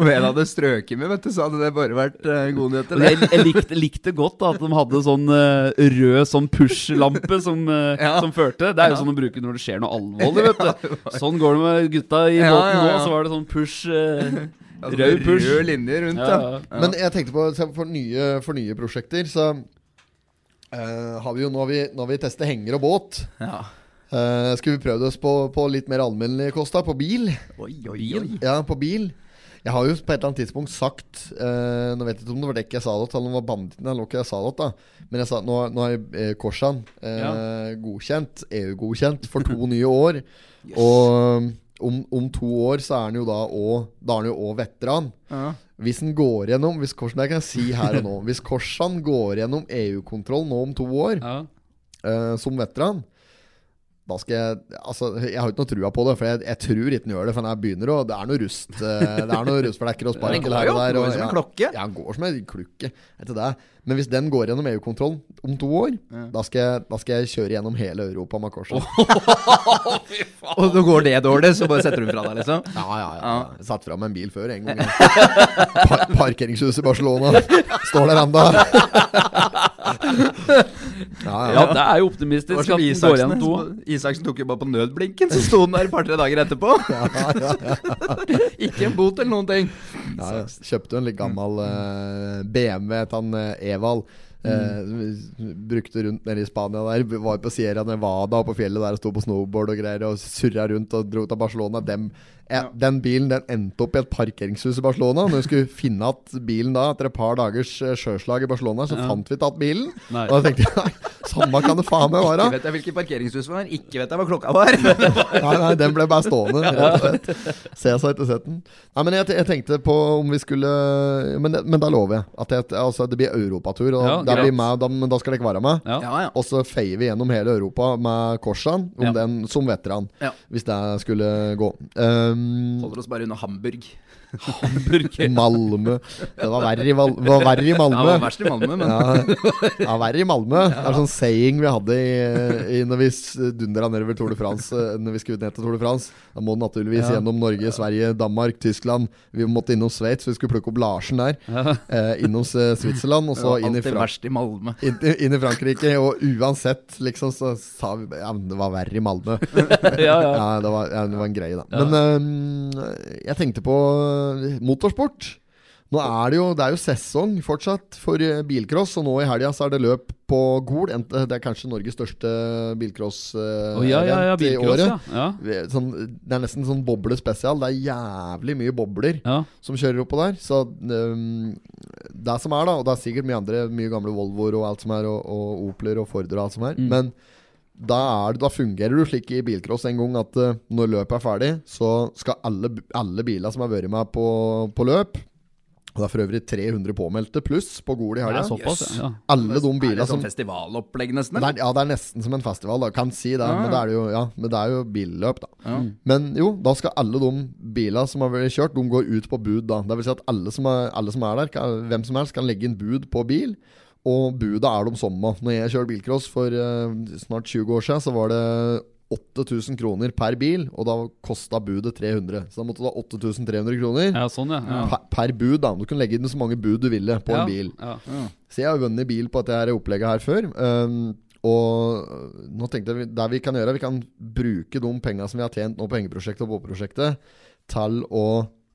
Om en hadde strøket med, vet du, så hadde det bare vært uh, gode nyheter. Jeg, jeg likte, likte godt da, at de hadde sånn uh, rød sånn push-lampe som, uh, Ja. som førte. Det er jo sånn de bruker når det skjer noe alvorlig, vet du. Sånn går det med gutta i Ja, båten ja, ja. nå. Så var det sånn push Uh, Altså, Rød push. Rød linje rundt, Ja, ja. ja. Men jeg tenkte på for nye, for nye prosjekter, så eh, har vi jo nå har vi, nå har vi testet henger og båt. ja. Eh, skulle vi prøvd oss på, på litt mer alminnelig kost, da? På bil? Oi, oi, oi. Ja, på bil. Jeg har jo på et eller annet tidspunkt sagt uh, Nå vet jeg ikke om det var det ikke jeg sa det til, eller om det var banditten eller ikke jeg sa det da. Men jeg sa nå, nå er eh, Korsan eh, godkjent, EU-godkjent, for to nye år. Og om, om to år så er han jo da òg Da er han jo òg veteran. Ja. Hvis han går gjennom Hvis Korsan, jeg kan si her og nå. Hvis Korsan går gjennom EU-kontroll nå om to år Ja. uh, som veteran da skal jeg Altså, jeg har ikke noe trua på det, for jeg, jeg tror ikke han gjør det. For han begynner å Det er noe rust eh, Det er noe rustflekker og den går her og der. og- som en ja. klokke. Ja, han går som en klukke. Etter det. Men hvis den går gjennom EU-kontrollen om to år, da, skal jeg, da skal jeg kjøre gjennom hele Europa med korset. Og nå går det dårlig, så bare setter du fra deg, liksom? Ja, ja, ja. Jeg satt fram en bil før en gang. Par parkeringshuset i Barcelona. Står der enda. Ja, ja, det er jo optimistisk at den går Isaksen. to. Isaksen tok jo bare på nødblinken, så sto den der et par-tre dager etterpå. Ikke en bot eller noen ting. Ja. Kjøpte jo en litt gammel uh, BMW til han uh, Evald. Eh, brukte rundt nede i Spania der. Var på Sierra Nevada og på fjellet der og sto på snowboard og greier. Og surra rundt og dro til Barcelona. Dem, Den bilen den endte opp i et parkeringshus i Barcelona. Når vi skulle finne igjen bilen da etter et par dagers eh, sjøslag i Barcelona, så fant vi ikke igjen bilen. Nei. Og da tenkte jeg nei, samme kan det faen meg være. Ikke vet jeg hvilket parkeringshus det var, ikke vet jeg hva klokka var. Nei, nei, den ble bare stående. Rett og slett. Se seg etter setten. Nei, men jeg, jeg tenkte på om vi skulle Men, men da lover jeg at jeg, altså, det blir europatur. Og Ja, blir med, da, men da skal dere være med. Ja. Ja, ja. Og så feier vi gjennom hele Europa med Korsan om Ja. den som veteran. Ja. Hvis det skulle gå. Um, Holder oss bare unna Hamburg. Hamburger. Malmö Det var verre i, Val- det var verre i Malmö. det var verst i Malmö, men Ja, ja, verre i Malmö. Det er sånn saying vi hadde i, i når vi dundra nedover Tour de France. eh, Når vi skulle ned til Tour de France Da må du naturligvis Ja. gjennom Norge, Sverige, Danmark, Tyskland. Vi måtte innom Sveits, vi skulle plukke opp Larsen der. Ja. Eh, innom Switzerland, og så inn i, verst i Malmö. inn, inn i Frankrike. Og uansett, liksom, så sa vi Ja, men det var verre i Malmö. Ja, ja. Ja, det var, ja, det var en greie, da. Men um, jeg tenkte på motorsport. Nå er det jo Det er jo sesong fortsatt for øh, bilcross, og nå i helga så er det løp på Gol. Det er kanskje Norges største bilcross-event oh, ja, ja, ja, i året. Sånn, det er nesten sånn boblespesial. Det er jævlig mye bobler som kjører oppå der. Så um, det som er, da, og det er sikkert mye andre, mye gamle Volvoer og alt som er, og, og Opler og Forder og alt som er, Mm. men da, er, da fungerer du slik i bilcross en gang at eh, når løpet er ferdig, så skal alle, alle biler som har vært med på, på løp Og det er for øvrig 300 påmeldte pluss på Gol i Det helga. er ja. Alle de Er det bilene som sånn festivalopplegg, nesten? det Eller? er, ja, det er nesten som en festival. Da. Kan si det, Ja, men det er jo, ja, men det er jo billøp, da. Ja. Men jo, da skal alle de bilene som har vært kjørt, De går ut på bud. da Det vil si at alle som er, alle som er der, kan, hvem som helst, kan legge inn bud på bil. Og budet er de samme. Når jeg kjørte bilcross for uh, snart 20 år siden, så var det 8000 kroner per bil, og da kosta budet 300. Så da måtte du ha 8300 kroner ja, sånn, ja. ja. per, per bud. da Du kunne legge inn så mange bud du ville på en bil. Ja. Så jeg har vunnet bil på dette opplegget her før. Um, og øh, nå tenkte jeg det vi kan gjøre, vi kan bruke de penga som vi har tjent nå på hengeprosjektet og båtprosjektet, til å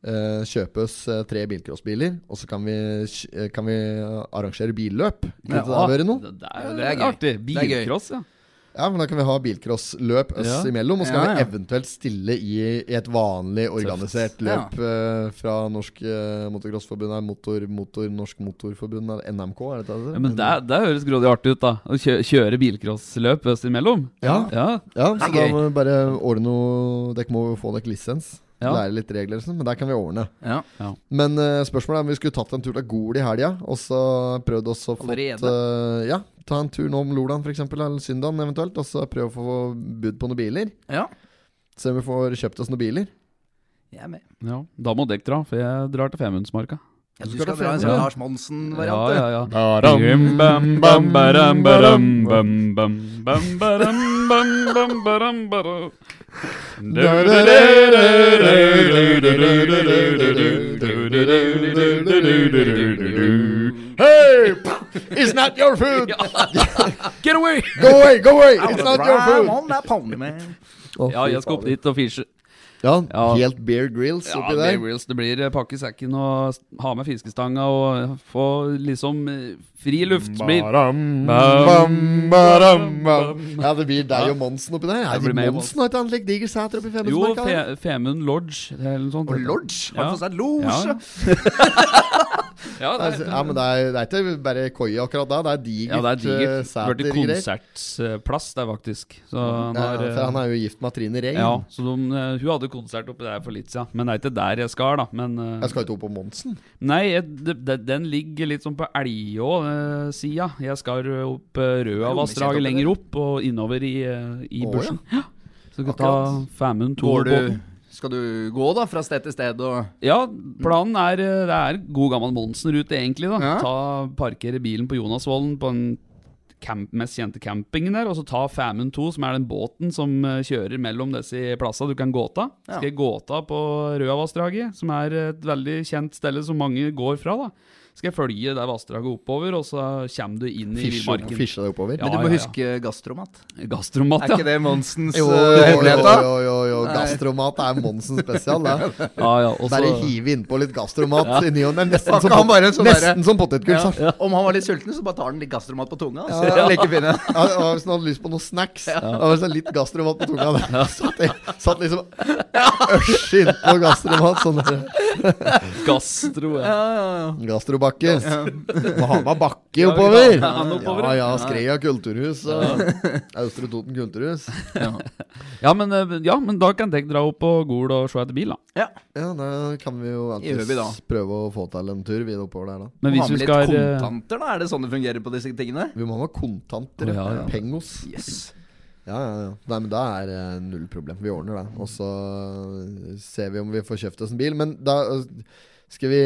eh, kjøpe oss eh, tre bilcrossbiler. Og så kan vi, eh, kan vi arrangere billøp. Kunne ikke det vært noe? Det, det er, det er gøy. artig. Er. Bilcross, ja. Ja, men Da kan vi ha bilcrossløp oss Ja. imellom. Og så kan Ja, ja. vi eventuelt stille i, i et vanlig organisert løp uh, fra Norsk uh, Motocrossforbund, motor, motor, Norsk Motorforbund, NMK, er det det? ja men det, det høres grådig artig ut, da. Å kjø kjøre bilcrossløp oss imellom. Ja. Ja. Ja, så da må vi bare ordne noe Dere må få dere lisens. Ja. Lære litt regler, sånn, men der kan vi ordne. Ja. Men uh, spørsmålet er om vi skulle tatt en tur til Gol i helga, og så prøvd oss å få uh, Ja, ta en tur nå om Lolan f.eks., eller Syndan eventuelt, og så prøve å få bud på noen biler. ja. Se om vi får kjøpt oss noen biler. Jeg er med. ja. Da må dere dra, for jeg drar til Femundsmarka. Ja, du skal skal dra en sånn. Lars Monsen-variant? Ja, du. ja, ja. Bim, bam, bam, baram, baram, bam, bam, bam, baram, bam, bam, baram, baram. Hey! It's not your food! Get away! Go away, go away! It's not your food! on that pony, man. Å, Ja, jeg skal opp dit og fishe. Ja, Ja. helt Bear Grills Ja, der. Bear grills, det blir eh, pakke sekken og ha med fiskestanga og få liksom eh, fri luft. Blir. Ja, det blir deg og Monsen oppi der. Det Er blir det Monsen har han slik diger sæter oppi Jo, Femundsmarka? Fe Femund Lodge eller noe sånt. Og Lodge? Har Ja. fått seg losje? Ja, Altså, ja, men det er, det er ikke bare koie akkurat da. Det er digert ja, det er digert. eh, Det ble konsertplass der, faktisk. Så han Ja, har eh, han er jo gift med Trine Rein. Ja, så de, hun hadde konsert oppi der for litt siden. Men det er ikke der jeg skal, da. Men uh, Jeg skal ikke opp på Monsen. Nei, jeg, de, den ligger litt sånn på Elgå-sida. jeg skal opp uh, Røavassdraget lenger opp og innover i, uh, i oh, bushen. Ja. Så skal vi ta Femund 2 på du, skal du gå da fra sted til sted Ja, planen er eh, Det er god gammel Monsen-rute, egentlig. da Ja. Ta Parkere bilen på Jonasvollen på den camp, mest kjente campingen der, og så ta Famund 2, som er den båten som eh, kjører mellom disse plassene du kan gå av. Ja. Skal jeg gå av på Røavassdraget, som er et veldig kjent sted som mange går fra. da Skal jeg følge det vassdraget oppover, og så kommer du inn i villmarken. fisje deg oppover. Ja, Men du må ja, ja. huske gastromat. Gastromat, ja. Er ikke det Monsens Jo, jo, hemmelighet, jo, da? jo, jo, jo. Gastromat er Monsen spesial, det. ja, ja. også... Bare hive innpå litt gastromat i ny og ne. Nesten, som han pot- bare sånn nesten som potetgull. Ja. Om han var litt sulten, så bare tar han litt gastromat på tunga. Altså. Ja. like fine. Ja, og hvis han hadde lyst på noe snacks, ja. det sånn litt gastromat på tunga. Der. Satt, satt liksom øsj innpå gastromat. Sånn der. Gastro, ja. Ja, ja, ja. Gastrobakke. Må ha med bakke oppover. Ja, Ja. Skreia kulturhus og Austre Toten kulturhus. Ja, men, eh, ja, men da kan dere dra opp på Gol og se etter bil, da. ja. Ja, da kan vi jo alltids prøve å få til en tur videre oppover der, da. Men hvis ha vi med skal litt eh, kontanter, da? Er det sånn det fungerer på disse tingene? Vi må ha kontanter. Oh, ja, ja. Pengos. Yes. Ja, ja, ja. Nei, men da er det null problem. Vi ordner det. Og så ser vi om vi får kjøpt oss en bil. Men da øh, skal vi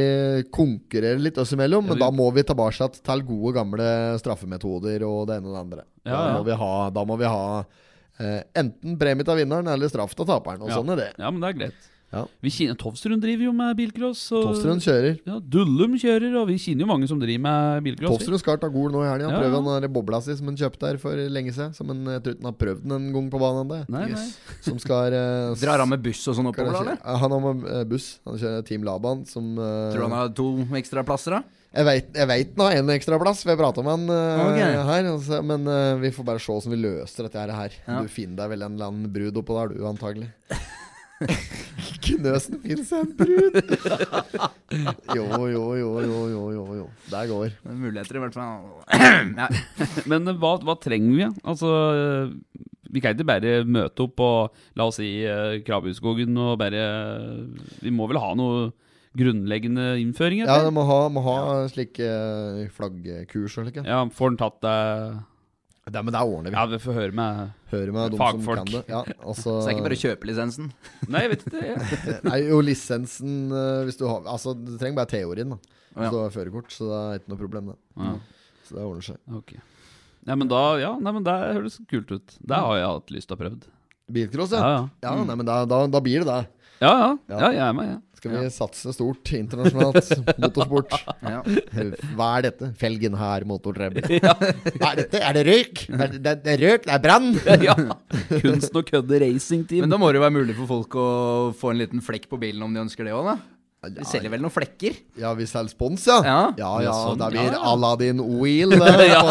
konkurrere litt oss imellom. Men da må vi tilbake til gode, gamle straffemetoder og det ene og det andre. Ja, Da må vi ha, da må vi ha eh, enten premie til vinneren eller straff til taperen. Og Ja. sånn er det. Ja, men det er greit. Ja. Vi kjenner, Tovstrøm driver jo med bilcross. Tovstrøm kjører. Ja, Dullum kjører, og vi kjenner jo mange som driver med bilcross. Tovstrøm skal ta Gol nå i helga. Ja, Prøve den der bobla si som han kjøpte her for lenge siden. Som han, jeg tror ikke han har prøvd den en gang på banen. ennå. Yes. Som skal eh, Drar han med buss og sånn oppover, eller? Ja, Han har med eh, buss. Han kjører Team Laban som uh, Tror du han har to ekstra plasser, da? Jeg veit vet han har en ekstra plass, har prata med han uh, okay. her. Altså, men uh, vi får bare se hvordan vi løser dette her. Ja. Du finner deg vel en eller annen brud oppå der, du, antagelig. Knøsen fins en brud! jo, jo, jo, jo, jo, jo, jo. Der går. Er Muligheter, i hvert fall. ja. Men eh, hva, hva trenger vi? Altså, eh, vi kan ikke bare møte opp og la oss si, eh, Krabbeskogen og bare Vi må vel ha noe grunnleggende innføring? Ja, du må ha, må ha slike flaggkurs og slike. Ja, får den tatt det Det, men det ordner vi. Ja, vi får høre med høre med Fagfolk. som kan det. Ja, altså, Så det er ikke bare å kjøpe lisensen? Nei, jeg vet ikke. Nei, jo, lisensen eh, Hvis du har Altså, du trenger bare teorien, da. Hvis Ja. du har førerkort, så det er ikke noe problem, det. Ja, Så det ordner seg. ok. Nei, men da Ja, nei, men det høres kult ut. Det har jeg hatt lyst til å prøve. Bilcross, Ja, ja. ja. Ja, nei, men da, da, da blir det det. Ja, ja. Ja. ja jeg er med, jeg. Skal vi satse stort internasjonalt motorsport? Ja. Hva er dette? Felgen her, motortrebbel. Hva er dette? Er det røyk? Er det, det, det er røyk? Det er brann? Ja. Kunst og kødde racingteam. Men da må det jo være mulig for folk å få en liten flekk på bilen om de ønsker det òg, da? De selger vel noen flekker? Ja, vi selger spons, ja. Ja. ja, Ja, sånn, det blir ja. Aladdin Oil. det. Ja.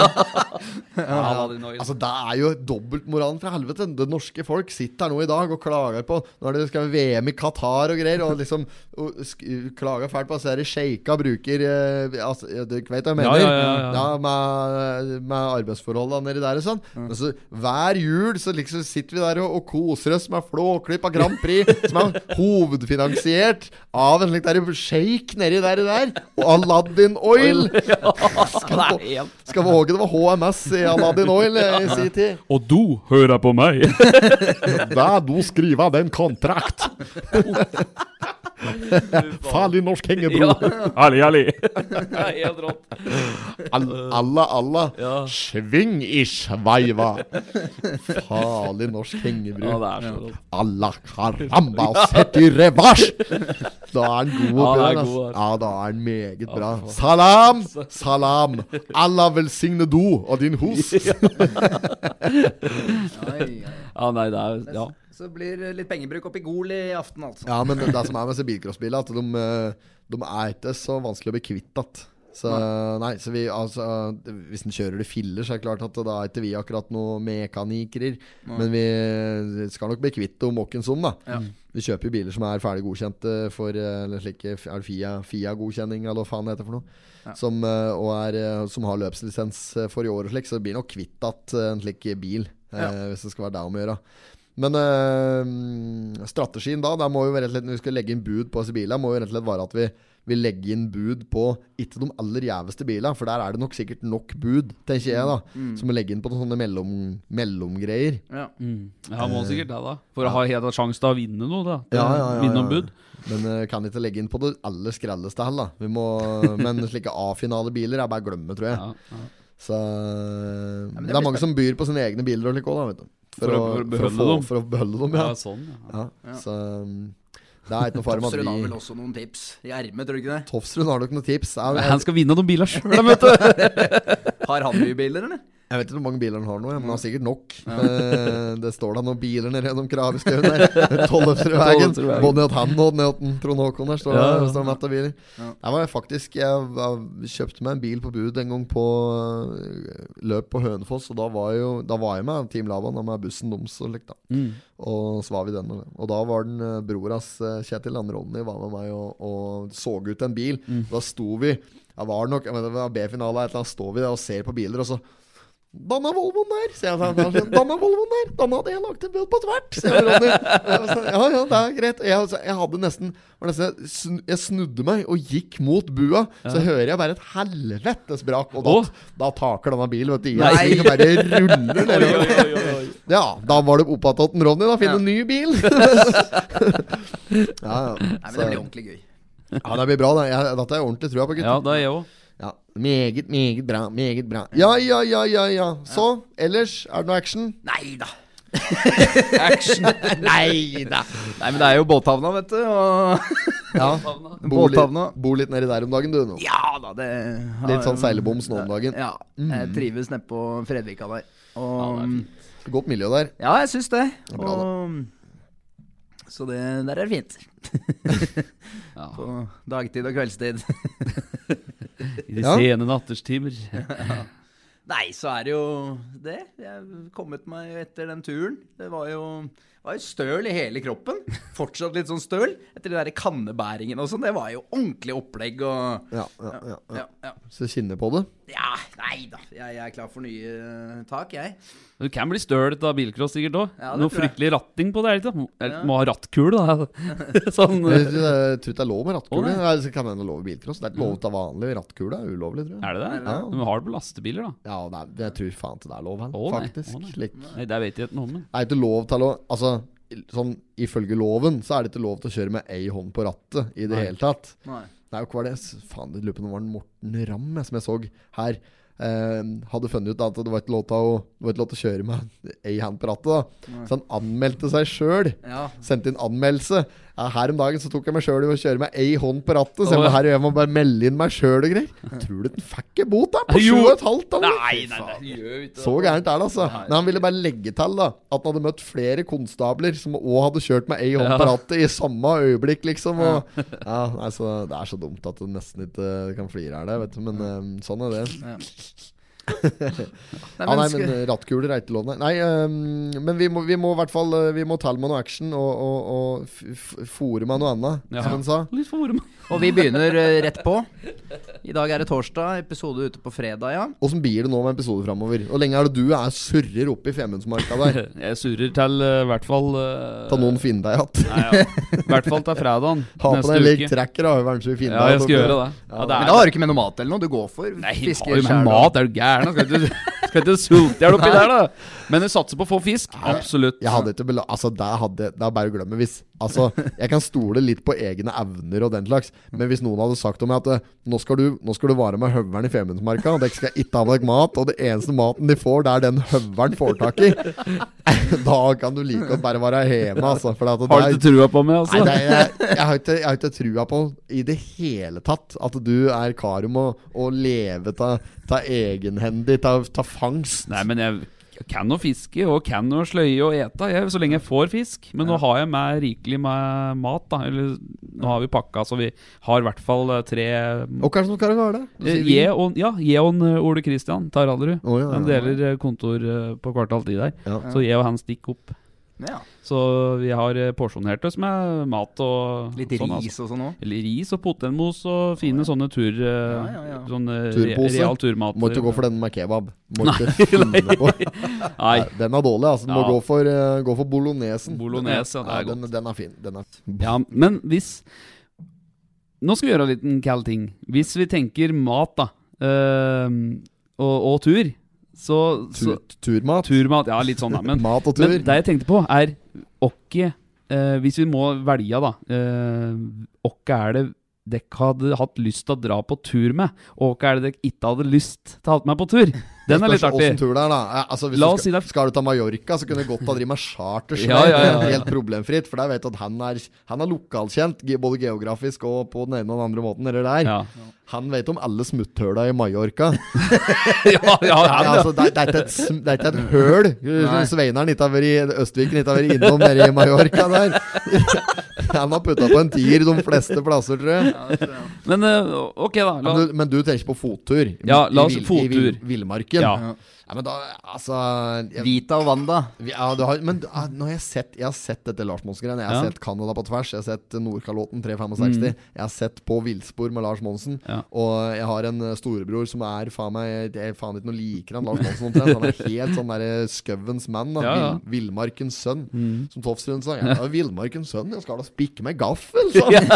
Ja, Aladdin Oil. Altså, det er jo dobbeltmoralen fra helvete. Det norske folk sitter her nå i dag og klager på Når det skal VM i Qatar og greier, og liksom og sk klager fælt på at disse sjeika bruker eh, altså, ja, Dere vet hva jeg Ja, mener? ja, ja, ja. med, med arbeidsforholdene nedi der og sånn. Altså, hver jul så liksom sitter vi der og, og koser oss med Flåklypa Grand Prix, som er hovedfinansiert av en slik der shake nedi der, der og Aladdin Oil. det er Skal vi håpe det var HMS i Aladdin Oil eh, i sin tid? Og du hører på meg! Da du skriver den kontrakt. Farlig norsk hengebro. Ali, Ali. helt rått. Alla, alla. Ja. Sving i sveiva. Farlig norsk hengebro. Ja, det er så rått. Alla karamba, sett i revers! Da er han god Ja, er god. Ja, da er han meget bra. Salam! Salam! Allah velsigne du og din oi. Ja, nei, det er Ja. Så blir litt pengebruk opp i Gol i aften, altså. Ja, men det, som er med disse bilcrossbilene, at de, eh, de er ikke så vanskelig å bli kvitt igjen. Så nei, så vi altså Hvis en kjører det filler, så er det klart at da er ikke vi akkurat noen mekanikere. Men vi skal nok bli kvitt dem åkken som, da. Ja. Vi kjøper jo biler som er ferdig godkjente for eh, eller slike er det FIA, FIA-godkjenning, eller hva faen det heter for noe. Ja. Som, eh, er, eh, som har løpslisens eh, for i år og slik, så det blir nok kvitt eh, en slik bil. eh, Ja. Hvis det skal være det om å gjøre. Men øh, strategien da, der må jo rett og slett når vi skal legge inn bud på disse bilene, må jo rett og slett være at vi vi legger inn bud på ikke de aller gjeveste bilene, for der er det nok sikkert nok bud, tenker jeg, da. Mm. Som å legge inn på noen sånne mellom, mellomgreier. Ja. Ja, må sikkert det, da. For å ha helt sjanse til å vinne noe, da. Ja, ja, ja, Vinne ja. ombud. Men eh, kan ikke legge inn på det aller skrelleste heller, da. Vi må, men slike A-finalebiler er bare å glemme, tror jeg. Ja, ja. Så Det det er mange som byr på sine egne biler og slik òg, da, vet du. For å- for å beholde få- dem. For å beholde dem, ja. Ja, sånn, ja. ja. Så um, det er ikke noe fare med Tofsrud har vel også noen tips i ermet, tror du ikke det? Tofsrud har nok noen tips. Jeg, Men jeg, Han skal vinne noen biler sjøl, vet du. Har han mye biler, eller? Jeg vet ikke hvor mange biler han har nå, men han har sikkert nok. Ja. det står da noen biler nede gjennom Kraveskauen der. Tollefsrudvegen. Både at han og ned til Trond Håkon der står Ja, det ja. det mett av biler. Ja. Jeg var faktisk Jeg, jeg kjøpte meg en bil på bud en gang på øh, løp på Hønefoss, og da var, jo, da var jeg med Team Laban og med bussen deres og likt, da. Mm. Og så var vi den. Og da var den broras eh, Kjetil Anne Ronny, var med meg og, og så ut en bil. Da sto vi Jeg var nok jeg mener, det B-finale, et eller annet, står vi der og ser på biler, og så Danna Volvoen der! sier jeg til. Danna Volvoen der! Danna hadde jeg lagt en bud på tvert! sier Ronny. Sånn, Ja, ja, det er greit. Jeg, altså, jeg hadde nesten, nesten jeg snudde meg og gikk mot bua, så hører jeg bare et helvetes brak. Og da, da taker denne bilen, vet du. Nei. Jeg bare ruller nedover. Ja, da var det opp til Ronny, da. Finne en ny bil. ja, ja. Nei, men det blir ordentlig gøy. ja, det blir bra. Da. Jeg, dette er ordentlig trua på, gutter. Ja, det er jeg òg. Ja, Meget, meget bra. Meget bra. Ja, ja, ja, ja. ja Så, ellers, er det noe action? Nei da. Action. Nei da. Nei, men det er jo båthavna, vet du. Og Ja. Bor litt, bor litt nedi der om dagen, du. Nå. Ja da, det Litt sånn seileboms nå om dagen. Ja. Jeg trives nedpå Fredvika der. Og Godt miljø der. Ja, jeg syns det. er bra, Og, så det, der er det fint. Ja. På dagtid og kveldstid. I de Ja. sene natterstimer. Nei, så er det jo det. Jeg har kommet meg etter den turen. Det var jo, var jo støl i hele kroppen. Fortsatt litt sånn støl. Etter de der kannebæringene og sånn. Det var jo ordentlig opplegg og Ja, ja, ja, ja. ja, ja. Så kjenner på det. Ja nei da. Jeg, jeg er klar for nye eh, tak, jeg. Du kan bli stølt av bilcross sikkert òg. Ja, Noe fryktelig ratting på det. ikke? Eller, Ja. Må ha rattkule, da. sånn Jeg tror jeg tror ikke det er lov med rattkule. Oh, nei. Nei, det kan hende lov med bilcross. Det er ikke lov til vanlig rattkule. Det er ulovlig, tror jeg. Er det det? Ja. Men vi har det på lastebiler, da. Ja, det er, jeg tror faen ikke det er lov her, oh, faktisk. Nei. Slik. Nei, det vet jeg ikke noe om. Det er ikke lov til å Altså, sånn ifølge loven så er det ikke lov til å kjøre med ei hånd på rattet i det Nei. hele tatt. Nei. Det hva var det Faen, det lurer på om det var en Morten Ramm som jeg så her. Eh, hadde funnet ut da, at det var ikke lov til å, lov til kjøre med ei hand på rattet. da Så han anmeldte seg sjøl. Ja. Sendte inn anmeldelse. Her om dagen så tok jeg meg sjøl i å kjøre med ei hånd på rattet. Så jeg må her jeg må bare melde inn meg sjøl og greier. Tror du den fikk en bot da? På Jo. sju og et halvt? da, eller? Nei, nei, nei, Så gærent er det, altså. Men han ville bare legge til da at han hadde møtt flere konstabler som òg hadde kjørt med ei hånd på rattet i samme øyeblikk, liksom. Og, ja, nei, så Det er så dumt at du nesten ikke kan flire av det, vet du. Men eh, sånn er det. Ja. Ja, Nei, men eh, rattkuler er ikke lov, nei. nei ehm, men vi må, vi må i hvert fall eh, Vi må telle med noe action og, og, og fòre med noe annet, Ja. som han sa. Litt forum. Og vi begynner eh, rett på. I dag er det torsdag, episode ute på fredag, ja. Åssen blir det nå med episoder framover? Hvor lenge er det du er surrer oppe i Femundsmarka der? Jeg surrer til i hvert fall uh, Ta noen finne deg igjen. Nei, ja. I hvert fall til fredagen Ha på neste deg litt uke. tracker, da, Kanskje vi finner Ja, jeg skal oppe. gjøre det. Ja, det Men da har du ikke med noe mat eller noe? Du går for Nei, har jo med mat, er du gæren? Skal ikke, skal ikke sulte deg oppi der, da? Men du satser på å få fisk. Absolutt. Jeg hadde ikke bela Altså, det, hadde, det er bare å glemme hvis Altså, jeg kan stole litt på egne evner og den slags, men hvis noen hadde sagt om meg at eh, nå skal du, nå skal du vare med høveren i Femundsmarka, og dere skal ikke ha dere mat, og det eneste maten de får, det er den høveren får tak i, da kan du like godt bare være hjemme, altså. Har du ikke trua på meg, altså? Nei, er, jeg, jeg, har ikke, jeg har ikke trua på i det hele tatt at du er kar om å leve av egenhendig, av fangst. Nei, men jeg kan å fiske og kan å sløye og ete, jeg, så lenge jeg får fisk. Men nå har jeg med rikelig med mat. da Eller nå har vi pakka, så vi har i hvert fall eh, tre Og hva er det som Eh, ja, jeg og eh, Ole Kristian Taralderud. Oh, ja, ja, De deler kontor på Kvartal ti der. Så jeg og han stikker opp. Ja. Så vi har eh, porsjonert oss med mat og Litt sånn, ris altså. og sånn òg. Eller ris og potetmos og fine sånne tur... eh, Ja, ja, ja. Sånne re Turpose. real turmat. Må ikke gå for den med kebab. Må ikke finne på. Nei. Den er dårlig. altså Du må gå for, uh, gå for bolognesen. Bolognese, ja, det er Ja, den, godt. den er fin. Den er Ja, men hvis Nå skal vi gjøre en liten kald ting. Hvis vi tenker mat, da, uh, og, og tur, så, så Tur, turmat. Turmat, ja, litt sånn, da. Men, Mat og tur. men det jeg tenkte på, er åkke eh, Hvis vi må velge, da. Eh, er det dere hadde hatt lyst til å dra på tur med, og hva er det dere ikke hadde lyst til å ha med på tur? Den er litt artig. tur det er, da. Ja, Altså, hvis La du oss si det- skal du ta Mallorca, så kunne du godt ha drevet med charters. Ja, ja, ja. Helt problemfritt. For der vet du at han er, han er lokalkjent, både geografisk og på den ene og den andre måten. Eller der. Ja. Han vet om alle smutthøla i Mallorca. ja, ja, Ja, altså, det, det, er et, det er ikke et høl Sveineren ikke har vært i Østviken ikke har vært innom nede i Mallorca der. Han har putta på en tier de fleste plasser, tror jeg. Men eh, ok, da. La, Men du, men du tenker på fottur? Ja, la oss i, fottur. I vill, villmarken? Ja. Ja, men da, altså jeg, Vita og Wanda. ja, du har, Men ah, nå har jeg sett Jeg har sett dette Lars Monsen-greiene. Jeg har Ja. Mm. sett Canada på tvers. Jeg har sett Nordkalotten 365. Jeg har sett På villspor med Lars Monsen. Ja. Og jeg har en eh, storebror som er faen meg Det er faen ikke noe liker han Lars Monsen omtrent. Han er helt sånn derre skauens mann. da Ja. Villmarkens sønn. Mm. Som Tofsrud sa. Ja, Villmarkens sønn, jeg skal da spikke med gaffel, sa han.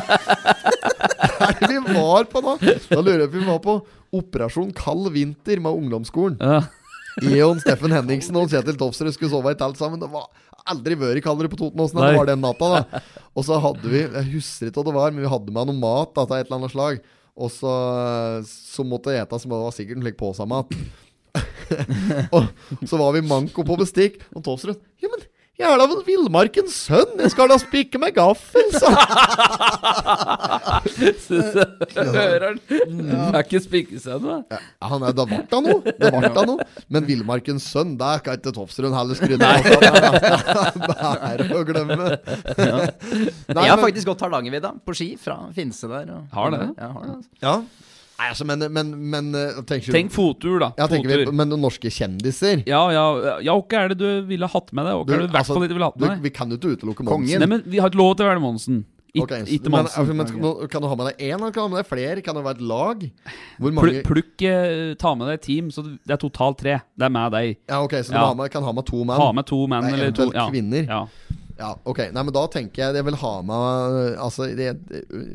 Hva er det vi var på da? Da lurer jeg på om vi var på Operasjon kald vinter med ungdomsskolen. ja. Eon, Steffen Henningsen og Kjetil Tofsrud skulle sove i telt sammen. Det var aldri vært kaldere på Totenåsen enn det var den natta. da Og så hadde vi Jeg husker ikke hva det var, men vi hadde med noe mat da, av et eller annet slag. Og så, så måtte jeg ete som det var sikkert en slik posemat. og så var vi manko på bestikk, og Tofsrud Ja, men jeg er da en villmarkens sønn, jeg skal da spikke med gaffel, sa han. Hører han? Det er ikke spikkesønn, da. Ja, han er, da ble det noe. Det ble da noe. Men Villmarkens sønn, det kan ikke Tofsrud heller skryte av. Det er å glemme. Nei, jeg har men- faktisk gått Hardangervidda på ski fra Finse der. Og, Har det? Ja, har det altså. Ja. Nei, altså, men, men, men tenk, Tenk fottur, da. ja, tenker vi, Men norske kjendiser Ja, ja, ja, hva er det du ville hatt med deg? Hva er det du altså, fall ville hatt med deg? Vi kan jo ikke utelukke. Monsen. Nei, men vi har ikke lov til å være Monsen. It, okay, ikke men, Monsen. altså, men, kan du ha med deg én, eller kan du ha med deg flere? Kan det være et lag? Hvor mange plukk eh, Ta med deg et team, så det er totalt tre. Det er med deg. Ja, ok, så du Ja. ha med, kan ha med to menn? Ha med to menn Nei, eller to ja. kvinner. Ja. Ja, ok. Nei, men da tenker jeg jeg vil ha med Altså, det,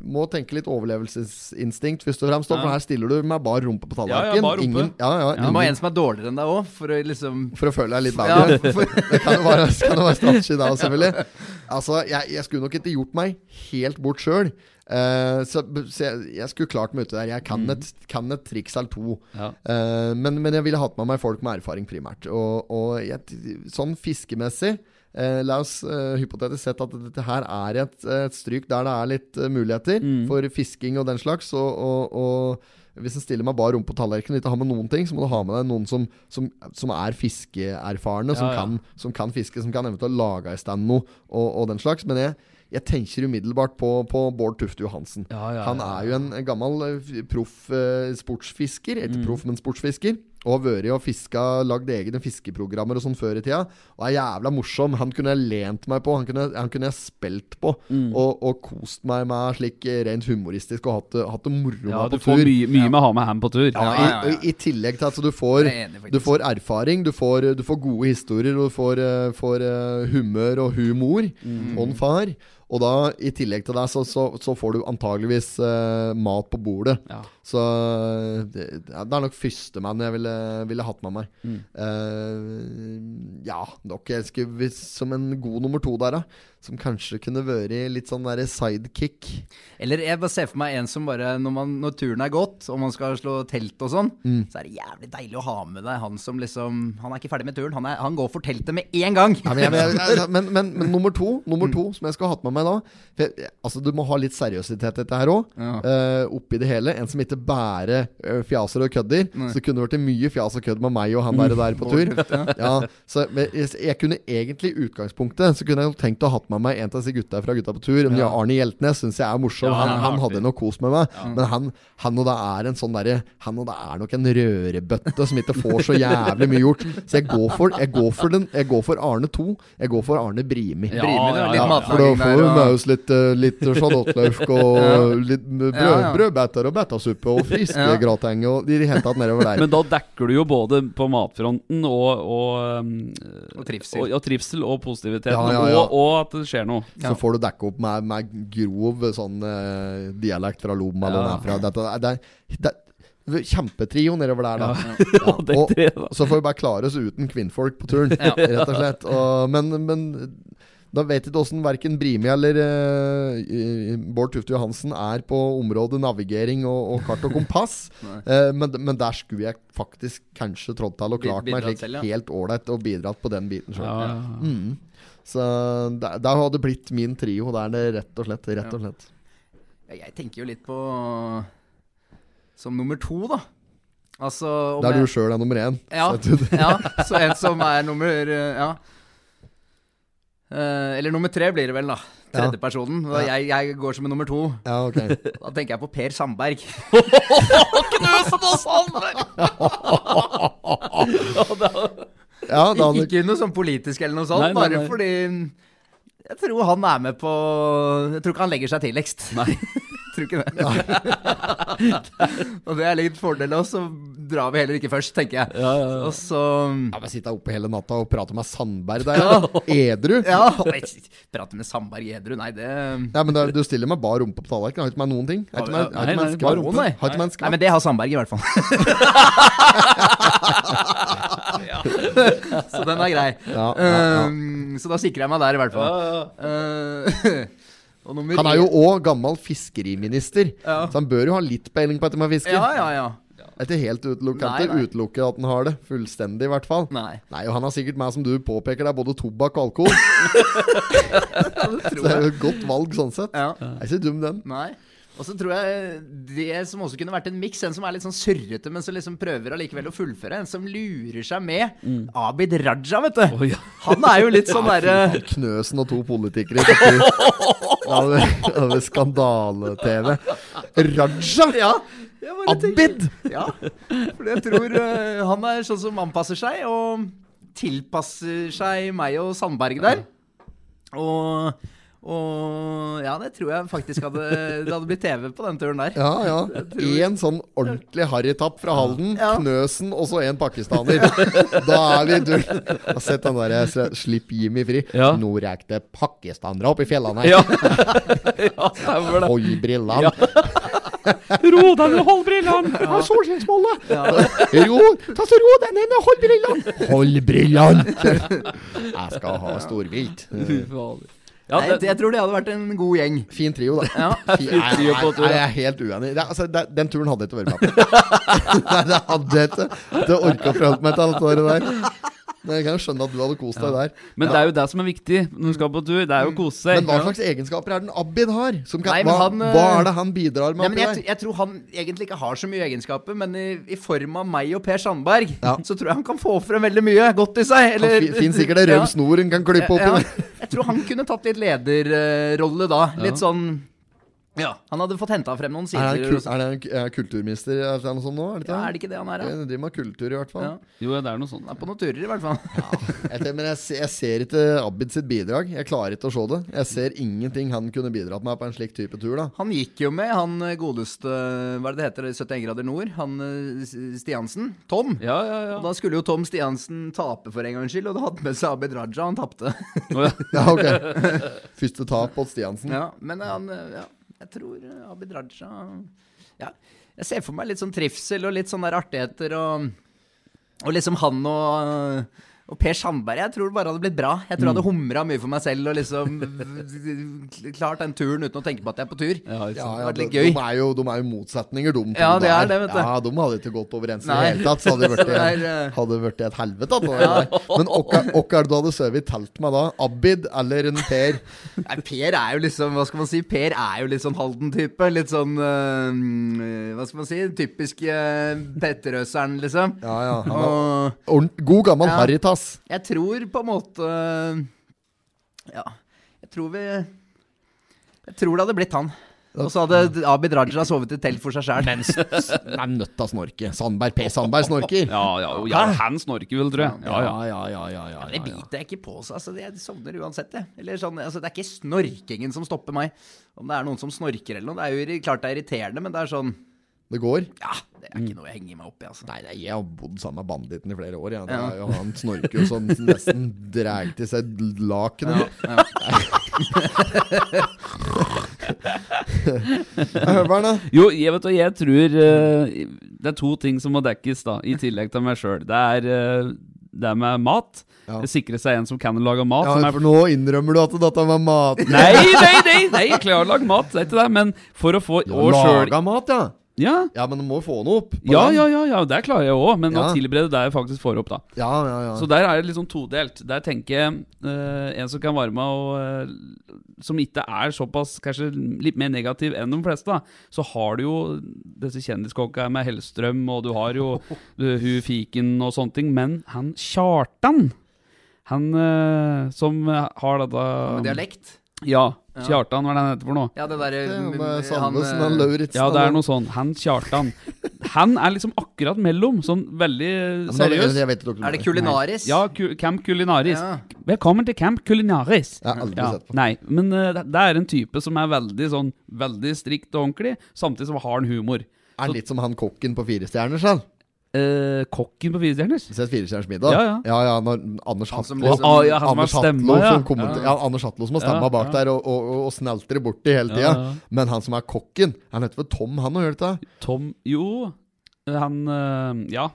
må tenke litt overlevelsesinstinkt, først og fremst. Ja. For her stiller du med bar rumpe på Ja, ja, tallerkenen. bar rumpe. Ingen, ja, ja, Du må ha en som er dårligere enn deg òg, for å liksom For å føle deg litt Ja, for, Det kan jo være, kan jo være strategi da, selvfølgelig. Altså, jeg, jeg skulle nok ikke gjort meg helt bort sjøl. så, så jeg, jeg skulle klart meg ute der. Jeg kan et, kan et triks eller to. Ja. Uh, men, men jeg ville hatt med meg folk med erfaring, primært. Og, og jeg, sånn fiskemessig eh, La oss eh, hypotetisk sett at dette her er et, et stryk der det er litt uh, muligheter for fisking og den slags. Og, og, og hvis en stiller meg bar rom på tallerkenen og ikke har med noen ting, så må du ha med deg noen som, som, som er fiskeerfarne, som, Ja, ja. Kan, som kan fiske, som kan eventuelt lage i stand noe og, og den slags. Men jeg, jeg tenker umiddelbart på, på Bård Tufte Johansen. Ja, ja, Han er jo en, gammel eh, proff eh, sportsfisker. Mm. Proff, men sportsfisker. Og har vært og fiska, lagd egne fiskeprogrammer og sånn før i tida. Og er jævla morsom. Han kunne jeg lent meg på. Han kunne, han kunne jeg spilt på. Mm. Og, og kost meg med slik rent humoristisk og hatt hatt det moro ja, med du får tur. mye, mye med å ha med ham på tur. Ja, Ja, i, ja, ja. I, I tillegg til at du får, enig, du får erfaring, du får, du får gode historier, og du får, uh, får uh, humør og humor. Mm. Og en far. Og da, i tillegg til det, så, så, så får du antageligvis uh, mat på bordet. Ja. Så eh, det, det er nok førstemann jeg ville, ville hatt med meg. Mm. Uh, ja, nok jeg skulle som en god nummer to der, da. Som kanskje kunne vært litt sånn der sidekick. Eller jeg bare ser for meg en som bare Når, man, når turen er gått, og man skal slå telt og sånn, så er det jævlig deilig å ha med deg han som liksom Han er ikke ferdig med turen. Han, er, han går for teltet med en gang! Ja, men, jeg, jeg, jeg, men, men, men nummer to, nummer to som jeg skulle hatt med meg da for jeg, Altså Du må ha litt seriøsitet i dette her òg. Ja. oppi det hele. En som ikke bærer uh, fjaser og kødder. Nei. Så det kunne vært mye fjas og kødd med meg og han der, der på tur. Ja, så jeg, jeg kunne egentlig i utgangspunktet Så kunne jeg tenkt å ha hatt med meg en av disse gutta fra Gutta på tur. Men ja. Arne Hjeltnes syns jeg er morsom. Ja, han, han hadde nok kos med meg. Men han, han og det er en sånn derre Han og det er nok en rørebøtte som ikke får så jævlig mye gjort. Så jeg går for, jeg går for, den, jeg går for Arne 2. Jeg går for Arne Brimi. Ja, Brimi, det ja, litt ja. For da oss litt, eh, litt sjalottløk og litt brød, Ja, ja. brødbeter og betasuppe og friske Ja. og i det hele tatt nedover der. Men da dekker du jo både på matfronten og Og, um, Og trivsel. Og, ja, trivsel og positivitet. Ja, ja, ja. Og, og at det skjer noe. Så får du dekke opp med, med grov sånn uh, dialekt fra Lom eller Ja. derfra. Dette, det, det, det, er Kjempetrio nedover der, da. Ja, Ja. og, så får vi bare klare oss uten kvinnfolk på turen, rett og slett. Og, men, men da vet ikke åssen verken Brimi eller uh, Bård Tufte Johansen er på området navigering og, og kart og kompass. uh, men, men der skulle jeg faktisk kanskje trådt til og klart meg slik selv, ja. helt ålreit og bidratt på den biten sjøl. Ja, ja. Mm. Så det, det hadde blitt min trio. Det er det rett og slett. Rett og slett. Ja, jeg tenker jo litt på Som nummer to, da. Altså om Der jeg- du sjøl er nummer én. Det? ja, så en som er nummer eh, Ja. Eh, eller nummer tre blir det vel, da. Tredjepersonen. Ja. Jeg, jeg går som en nummer to. Ja, ok. Da tenker jeg på Per Sandberg. Ja, da Ik ikke noe sånn politisk eller noe sånt, Nei, nei, bare nei. fordi jeg tror han er med på Jeg tror ikke han legger seg tidligst. Nei. Tror ikke det. og det er litt fordel og så drar vi heller ikke først, tenker jeg. Ja, ja, ja. Og så Ja, men Sitte oppe hele natta og prate med Sandberg der, ja. Edru? Ja, nei, prate med Sandberg edru, nei, det Ja, men du stiller med bar rumpe på tallerkenen. Har ikke med noen ting. Har ikke med, har Nei, ikke med nei, en skvatt. bar rumpe, nei. Har ikke med Nei, men det har Sandberg i hvert fall. så den er grei. Ja, ja, ja. Um, så da sikrer jeg meg der, i hvert fall. Uh, ja nummer Han er jo òg gammel fiskeriminister, Ja. så han bør jo ha litt peiling på dette med fiske. Ja, ja, ja. Det er ikke helt utelukket, Nei, nei. utelukke at han har det. Fullstendig, i hvert fall. Nei. Nei, og han har sikkert meg, som du påpeker, det er både tobakk og alkohol. så det er jo et godt valg sånn sett. Ja. Det er ikke dum, den. Nei. Og så tror jeg det som også kunne vært en miks, en som er litt sånn surrete, men som liksom prøver allikevel å fullføre, en som lurer seg med. Abid Raja, vet du. Oh, ja. Han er jo litt sånn derre Knøsen og to politikere Over skandale-TV. Raja! Ja. Abid! Ja. For jeg tror uh, han er sånn som anpasser seg, og tilpasser seg meg og Sandberg der. Og, og ja, det tror jeg faktisk hadde Det hadde blitt TV på den turen der. Ja, ja. Én sånn ordentlig harrytapp fra Halden. Ja. Knøsen og så en pakistaner. Da er vi i tur. Jeg har sett den derre 'Slipp Jimmy fri'. Ja. Nå rek det pakistanere opp i fjellene her. Ja. ja, stemmer det. Hold brillene. Ro deg ned, hold brillene! Jeg har solskinnsbolle! Ro, ta så ro deg ned hold brillene! Hold brillene! Jeg skal ha storvilt. Fy fader. Ja, Nei, det, jeg tror det hadde vært en god gjeng. Fin trio, da. Ja. fin Nei, trio på tur, nei, jeg er helt uenig. Det, altså, det, den turen hadde jeg ikke vært med på. Nei, det hadde jeg ikke. Det orka å forholde meg til alt det der. Men jeg kan jo skjønne at du hadde kost deg der. men det er jo det som er viktig når du skal på tur. Det er jo å kose seg. Men hva slags egenskaper er den Abid har? Som kan, Nei, hva, han, hva er det han bidrar med Nei, men jeg, jeg tror han egentlig ikke har så mye egenskaper, men i, i form av meg og Per Sandberg, Ja. så tror jeg han kan få frem veldig mye godt i seg. Eller, Han finner sikkert en rød Ja. snor hun kan klippe opp Ja, der. jeg tror han kunne tatt litt lederrolle da. Litt sånn Ja, han hadde fått henta frem noen Er sider. kul, det, er han er det kulturminister eller noe sånt nå? Er det ja, er det ikke det han er, ja da? Driver med kultur, i hvert fall. Ja. Jo, det er noe sånt. Han er på noen turer, i hvert fall. Jeg, men jeg, jeg ser ikke Abid sitt bidrag. Jeg klarer ikke å se det. Jeg ser ingenting han kunne bidratt med på en slik type tur. da Han gikk jo med han eh, godeste Hva er det det heter? 71 grader nord? Han eh, Stiansen? Tom? Ja, ja, ja. Og da skulle jo Tom Stiansen tape for en gangs skyld, og da hadde med seg Abid Raja. Han tapte. Ja. Ja, ok Første tap på Stiansen. Ja, men han eh, ja, Jeg tror eh, Abid Raja Ja, jeg ser for meg litt sånn trivsel og litt sånne artigheter og Og liksom han og Og Per Sandberg, jeg tror det bare hadde blitt bra. Jeg tror jeg hadde humra mye for meg selv og liksom klart den turen uten å tenke på at jeg er på tur. Ja, Det sant. hadde Ja, vært de, litt gøy. de, er jo, de er jo motsetninger, de to Ja, det er der. det, vet du. Ja, de hadde ikke gått overens i det hele tatt. Så hadde det vært, Det er, eh, hadde vært et helvete. det. Men hvem er det du hadde sovet i telt med da? Abid eller en Per? Nei, Per er jo liksom, hva skal man si, Per er jo litt sånn Halden-type. Litt sånn, øh, hva skal man si, typisk uh, Petterøseren, liksom. Ja, ja. Han er Og god gammel Ja. Haritas. jeg tror på en måte Ja, jeg tror vi Jeg tror det hadde blitt han. Og så hadde Abid Raja sovet i telt for seg sjæl. Nei, nødt til å snorke. Sandberg, P. Sandberg snorker. Ja, ja, ja, han snorker vel, tror jeg. Ja, ja. ja, ja, ja, ja, Det biter jeg ikke på seg. Altså, jeg sovner uansett, jeg. Eller sånn, altså, det er ikke snorkingen som stopper meg. Om det er noen som snorker eller noe. Det er jo klart det er irriterende, men det er sånn Det går. Ja, det er ikke noe jeg henger meg opp i, altså. Nei, nei, jeg har bodd sammen med banditten i flere år. Ja. Det Ja. er jo, han snorker jo sånn nesten drar til seg lakenet. Høveren, da? Jo, jeg vet du, jeg tror uh, det er to ting som må dekkes, da, i tillegg til meg sjøl. Det er uh, det er med mat. Ja. Sikre seg en som kan lage mat. som Ja, er for nå innrømmer du at dette var mat. Nei, nei, nei! nei jeg klarer å lage mat, det er ikke det. Men for å få selv- Laga mat, ja. Ja, Ja, men du må få noe opp. ja, den. ja, ja, ja, det klarer jeg òg. Men Ja. å tilberede det jeg faktisk får opp, da. ja, ja, ja. Så der er det sånn todelt. Der tenker jeg uh, en som kan være med og uh, Som ikke er såpass kanskje litt mer negativ enn de fleste, da. Så har du jo disse kjendiskokka med Hellstrøm, og du har jo uh, Fiken og sånne ting. Men han Kjartan, han som har dette Med dialekt. Ja, Kjartan, hva er det han heter for noe? Ja, det derre Det er eh, og Lauritzen. Ja, det er noe sånn. Han Kjartan. Han er liksom akkurat mellom. Sånn veldig Ja, seriøs. Jeg vet Er det kulinaris? Ja, ku Camp Kulinaris. Ja. Velkommen til Camp Kulinaris. Jeg har aldri Ja, sett på. nei, men uh, det, det er en type som er veldig sånn Veldig strikt og ordentlig, samtidig som har han humor. Er han litt som han kokken på Fire stjerner, sånn? Eh, kokken på Firestjerners. Sett Firestjerners middag? Ja, ja. ja, ja når Anders Han som Hatlo liksom- Ah, ja, han som har Anders Hatlo stemma, ja. som kommenter- ja. Anders Hatlo som har stemma Ja, bak ja. der og, og, og, og snelter borti hele tida. Ja, ja. Men han som er kokken, han heter vel Tom, han òg, gjør det ikke? Tom Jo, han eh, Ja.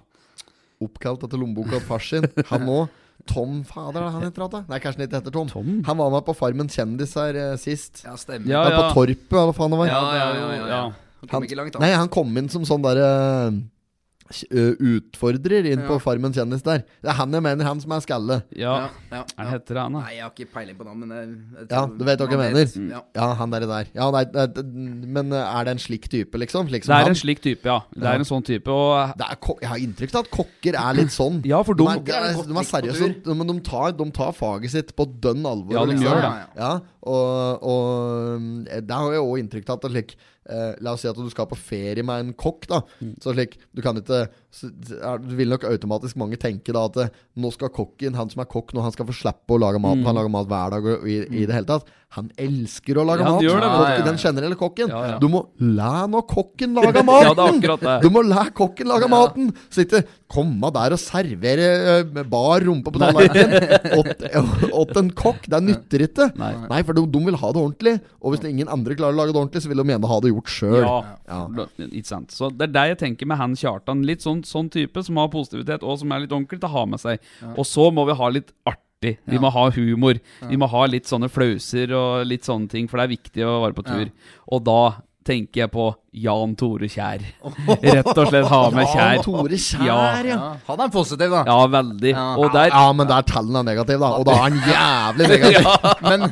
Oppkalt etter lommeboka til far sin. Han òg. Tom Fader, er han heter han Nei, kanskje han ikke heter Tom. Tom? Han var med på Farmen kjendis her eh, sist. Ja, stemmer. Ja, ja. På Torpet, eller hva faen det var. Ja, ja, ja, ja, ja. Han kom Han- ikke langt, da. Nei, han kom inn som sånn derre uh, utfordrer inn på Farmen kjendis der. Det er han jeg mener, han som er skalle. Ja. Ja, ja, heter ja. heter han, da. Nei, jeg har ikke peiling på navn, men jeg, jeg Ja, du vet hva jeg mener. Mm. Ja. Han derre der. Ja, nei, det, det, men uh, er det en slik type, liksom? liksom Det er han? en slik type, ja. Det Ja. er en sånn type, og Det er jeg har inntrykk av at kokker er litt sånn. Ja, for de, de- er, de, er, er seriøse, men de tar, de tar faget sitt på dønn alvor. Ja, de liksom. gjør det. Ja, ja, Ja, og, og der har jeg òg inntrykk av at det slik eh, La oss si at du skal på ferie med en kokk. da Mm. Så slik, Du kan ikke så, er- vil nok automatisk mange tenke da at eh, nå skal kokken, han som er kokk, når han skal få slippe å lage mat Mm. Han lager mat hver dag og i, i det hele tatt. Han elsker å lage Ja, mat. det, Kokken. Den generelle kokken. Ja, ja. Du må la nå kokken lage maten! Du må la kokken lage maten! Så ikke komme der og servere Med bar rumpe på tallerkenen åt- en kokk. Det nytter ikke. Nei. for de, de vil ha det ordentlig. Og hvis ingen andre klarer å lage det ordentlig, så vil de gjerne ha det gjort sjøl. Ja, Ja. Så det er det jeg tenker med han Kjartan. Litt sånn, sånn type som har positivitet, og som er litt ordentlig til å ha med seg. Og så må vi ha litt artig. Vi må ha humor. Vi må ha litt sånne flauser og litt sånne ting, for det er viktig å være på tur. Og da tenker jeg på Jan Tore Kjær. Rett og slett ha med Kjær. Jan Tore Kjær, Ja. ja. Ja. Han er positiv, da. Ja, veldig. Ja. Og der Ja, men der tallene er negative, da. Og da er han jævlig negativ. Men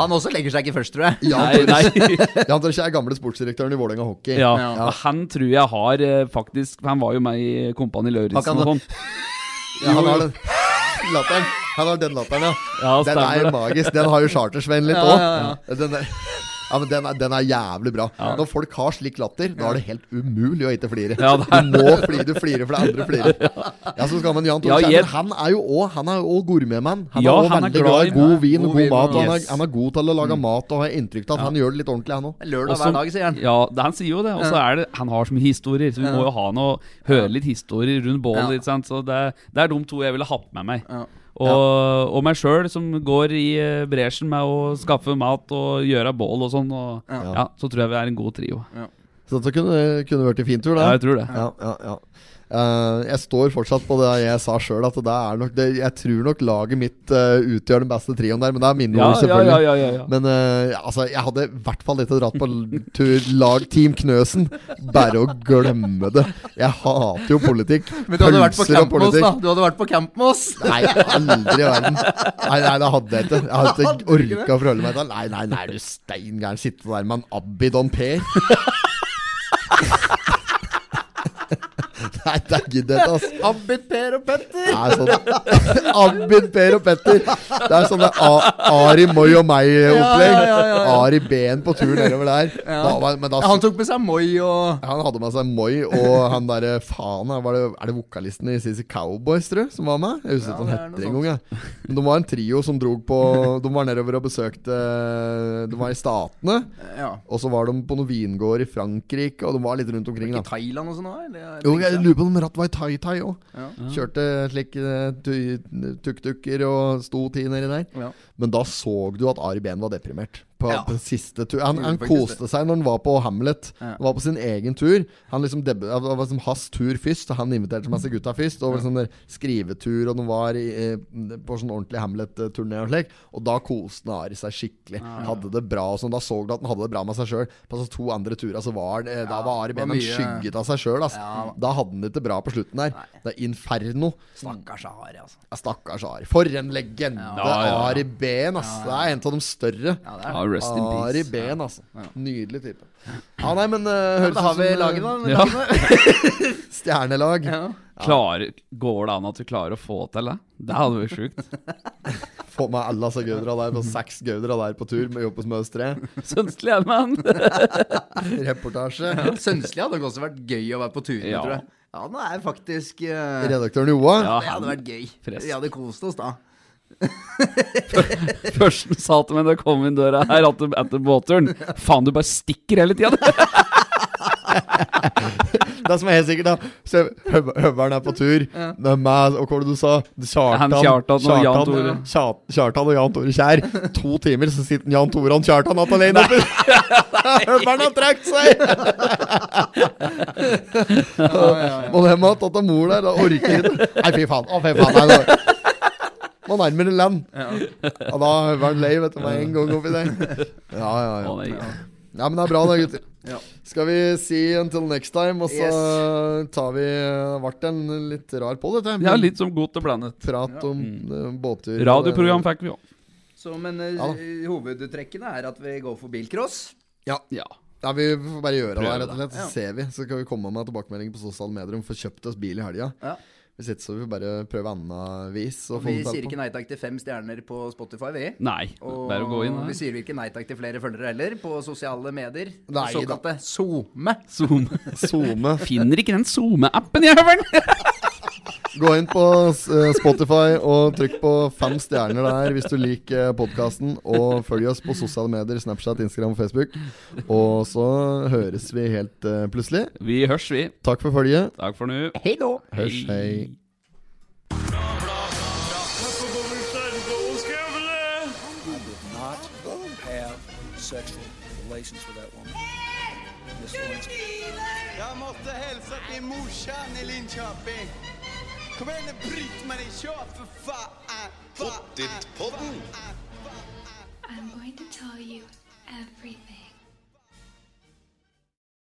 han også legger seg ikke først, tror jeg. Jan Tore, nei. Jan Tore Kjær, gamle sportsdirektøren i Vålerenga hockey. Ja, Ja. han tror jeg har eh, faktisk Han var jo med i Kompani Lauritzen og sånn. Ja, han har den latteren. Han har den latteren, ja. Ja, Den er magisk. Den har jo Chartersveien litt Ja, òg. ja, Den er ja, men den er, den er jævlig bra. Når folk har slik latter, da er det helt umulig å ikke flire. Ja, det er- Du må flire, du flirer det andre flirer. Ja, så skal man Jan Tore Ja, jeg- Han er jo òg er gourmetmann. Han Ja, er er veldig glad glad i god vin og God god mat. han, er, Yes. han er god til å lage mat, og har inntrykk av at han gjør det litt ordentlig, han òg. Lørdag hver dag, sier han. Ja, han sier jo det. Og så er det Han har så mye historier, så vi må jo ha noe høre litt historier rundt bålet. Ja. ikke sant? Så det, det er de to jeg ville hatt med meg. Ja. Og, og meg sjøl, som går i eh, bresjen med å skaffe mat og gjøre bål og sånn. Og, ja. Ja. Så tror jeg vi er en god trio. Så dette kunne, kunne vært en fin tur, Ja, jeg tror det. Ja, ja, ja. Eh, jeg står fortsatt på det jeg sa sjøl, at det er nok det, Jeg tror nok laget mitt uh, utgjør den beste trioen der, men det er mine Ja, ord, selvfølgelig. ja, ja, ja, ja. Men uh, altså, jeg hadde i hvert fall ikke dratt på tur lag Team Knøsen. Bare å glemme det. Jeg hater jo politikk. Men du hadde vært på camp med oss, da. Du hadde vært på camp med oss. Nei, aldri i verden. Nei, nei, det hadde jeg ikke. Jeg hadde ikke orka å forholde meg til Nei, nei, nei, er du stein gæren. Sitte der med en Abidon Per. Nei, det jeg ikke, ass. Abid, Per og Petter. Det er sånn Abid, Per og Petter. Det er sånn det A- Ari, Moi og meg-opplegg. Ja, ja. Ari Ben på tur nedover der. Da, da, han tok med seg Moi og han hadde med seg Moi og han derre faen var det, Er det vokalisten i CC Cowboys, tror du, som var med? Jeg husker ikke hva det er han heter engang. Men de var en trio som drog på De var nedover og besøkte De var i Statene. Ja. Og så var de på noen vingård i Frankrike, og de var litt rundt omkring. Ikke da Thailand og sånn òg? Jo, jeg lurer på om Ratt var i Tai-Tai òg. Ja. Kjørte slik eh, tu- tuk-tuker og sto ti nedi der. Ja. Men da så du at Ari Behn var deprimert. På, Ja. på siste tur Han, han koste seg når han var på Hamlet. Ja. Han var på sin egen tur. Han liksom det var liksom hans tur først. og Han inviterte masse gutta først. Og sånn der skrivetur, og de var i, eh, på sånn ordentlig Hamlet-turné og slik. Og da koste han Ari seg skikkelig. Hadde det bra og sånn. Da så du at han hadde det bra med seg sjøl. På så to andre turer så var det, da var Ari Behn Han skygget av seg sjøl. Ja. Da hadde han det ikke bra på slutten der. Det er Inferno. Stakkars Ari, altså. Ja, Stakkars Ari. For en legende! Ja, ja, ja. Ari Behn, ass. Det er en av de større. Ja, det er Ja, rest in Ari peace. Behn, altså. Nydelig type. Ja, nei, men uh, høres Da har vi laget, eh, da. Ja. stjernelag. Ja. Klarer, går det an at vi klarer å få til det? Det hadde vært sjukt. Få med alle disse gaudra der på seks gaudra der på tur med jobb hos Møs 3. Sønstelig er det, mann. Reportasje. Sønsli hadde også vært gøy å være på tur med, Ja. tror jeg. Ja, nå er faktisk uh... Redaktøren Joa. Ja, Det hadde vært gøy. Frisk. Vi hadde kost oss da. Først sa til meg da jeg kom inn døra her etter, etter båtturen Faen, du bare stikker hele tida. Det som er helt sikkert, da Se, Høv Høveren er på tur med meg Og hva det du sa? Kjartan, Kjartan og Jan Tore. Kja- Kjartan og Jan Tore Kjær. To timer, så sitter Jan Tore og Kjartan att alene oppe. Høveren har trukket seg! Må dem ha tatt av mor der? Da orker ikke. Nei, fy faen. Å, fy faen. Nei, Må nærmere land. Ja, da var han lei, vet du, med en gang oppi der. Ja, ja, ja. Ja, men det er bra da, gutter. Ja. Skal vi si until next time, og så tar vi Det ble en litt rar på dette. Ja, litt som godt og blandet. Prat om mm. båttur. Radioprogram fikk vi òg. Så, men eh, Ja hovedtrekkene er at vi går for bilcross. Ja. Ja. ja, vi får bare gjøre det, rett og slett. det. Så ser vi. Så kan vi komme med tilbakemelding på sosiale medier om vi får kjøpt oss bil i helga. Ja. Hvis ikke så får vi bare prøve annet vis. Og Vi sier ikke nei takk til fem stjerner på Spotify, vi. Nei, Og bare å gå inn vi sier ikke nei takk til flere følgere heller, på sosiale medier. Nei. Såkalte SoMe. SoMe. Zoome. Finner ikke den SoMe-appen, jeg, høveren! Gå inn på eh, Spotify og trykk på fem stjerner der hvis du liker podkasten. Og følg oss på sosiale medier, Snapchat, Instagram og Facebook. Og så høres vi helt uh, plutselig. Vi hørs, vi. Takk for følget. Takk for nå. Hei da! Hørs, hei. Jeg måtte not have sexual relations with that woman. Miss Lewinsky. Jag måste hälsa till morsan i Linköping. Kom igen nu Britt-Marie, kör för fan! Fan! Pottit-podden. I'm going to tell you everything.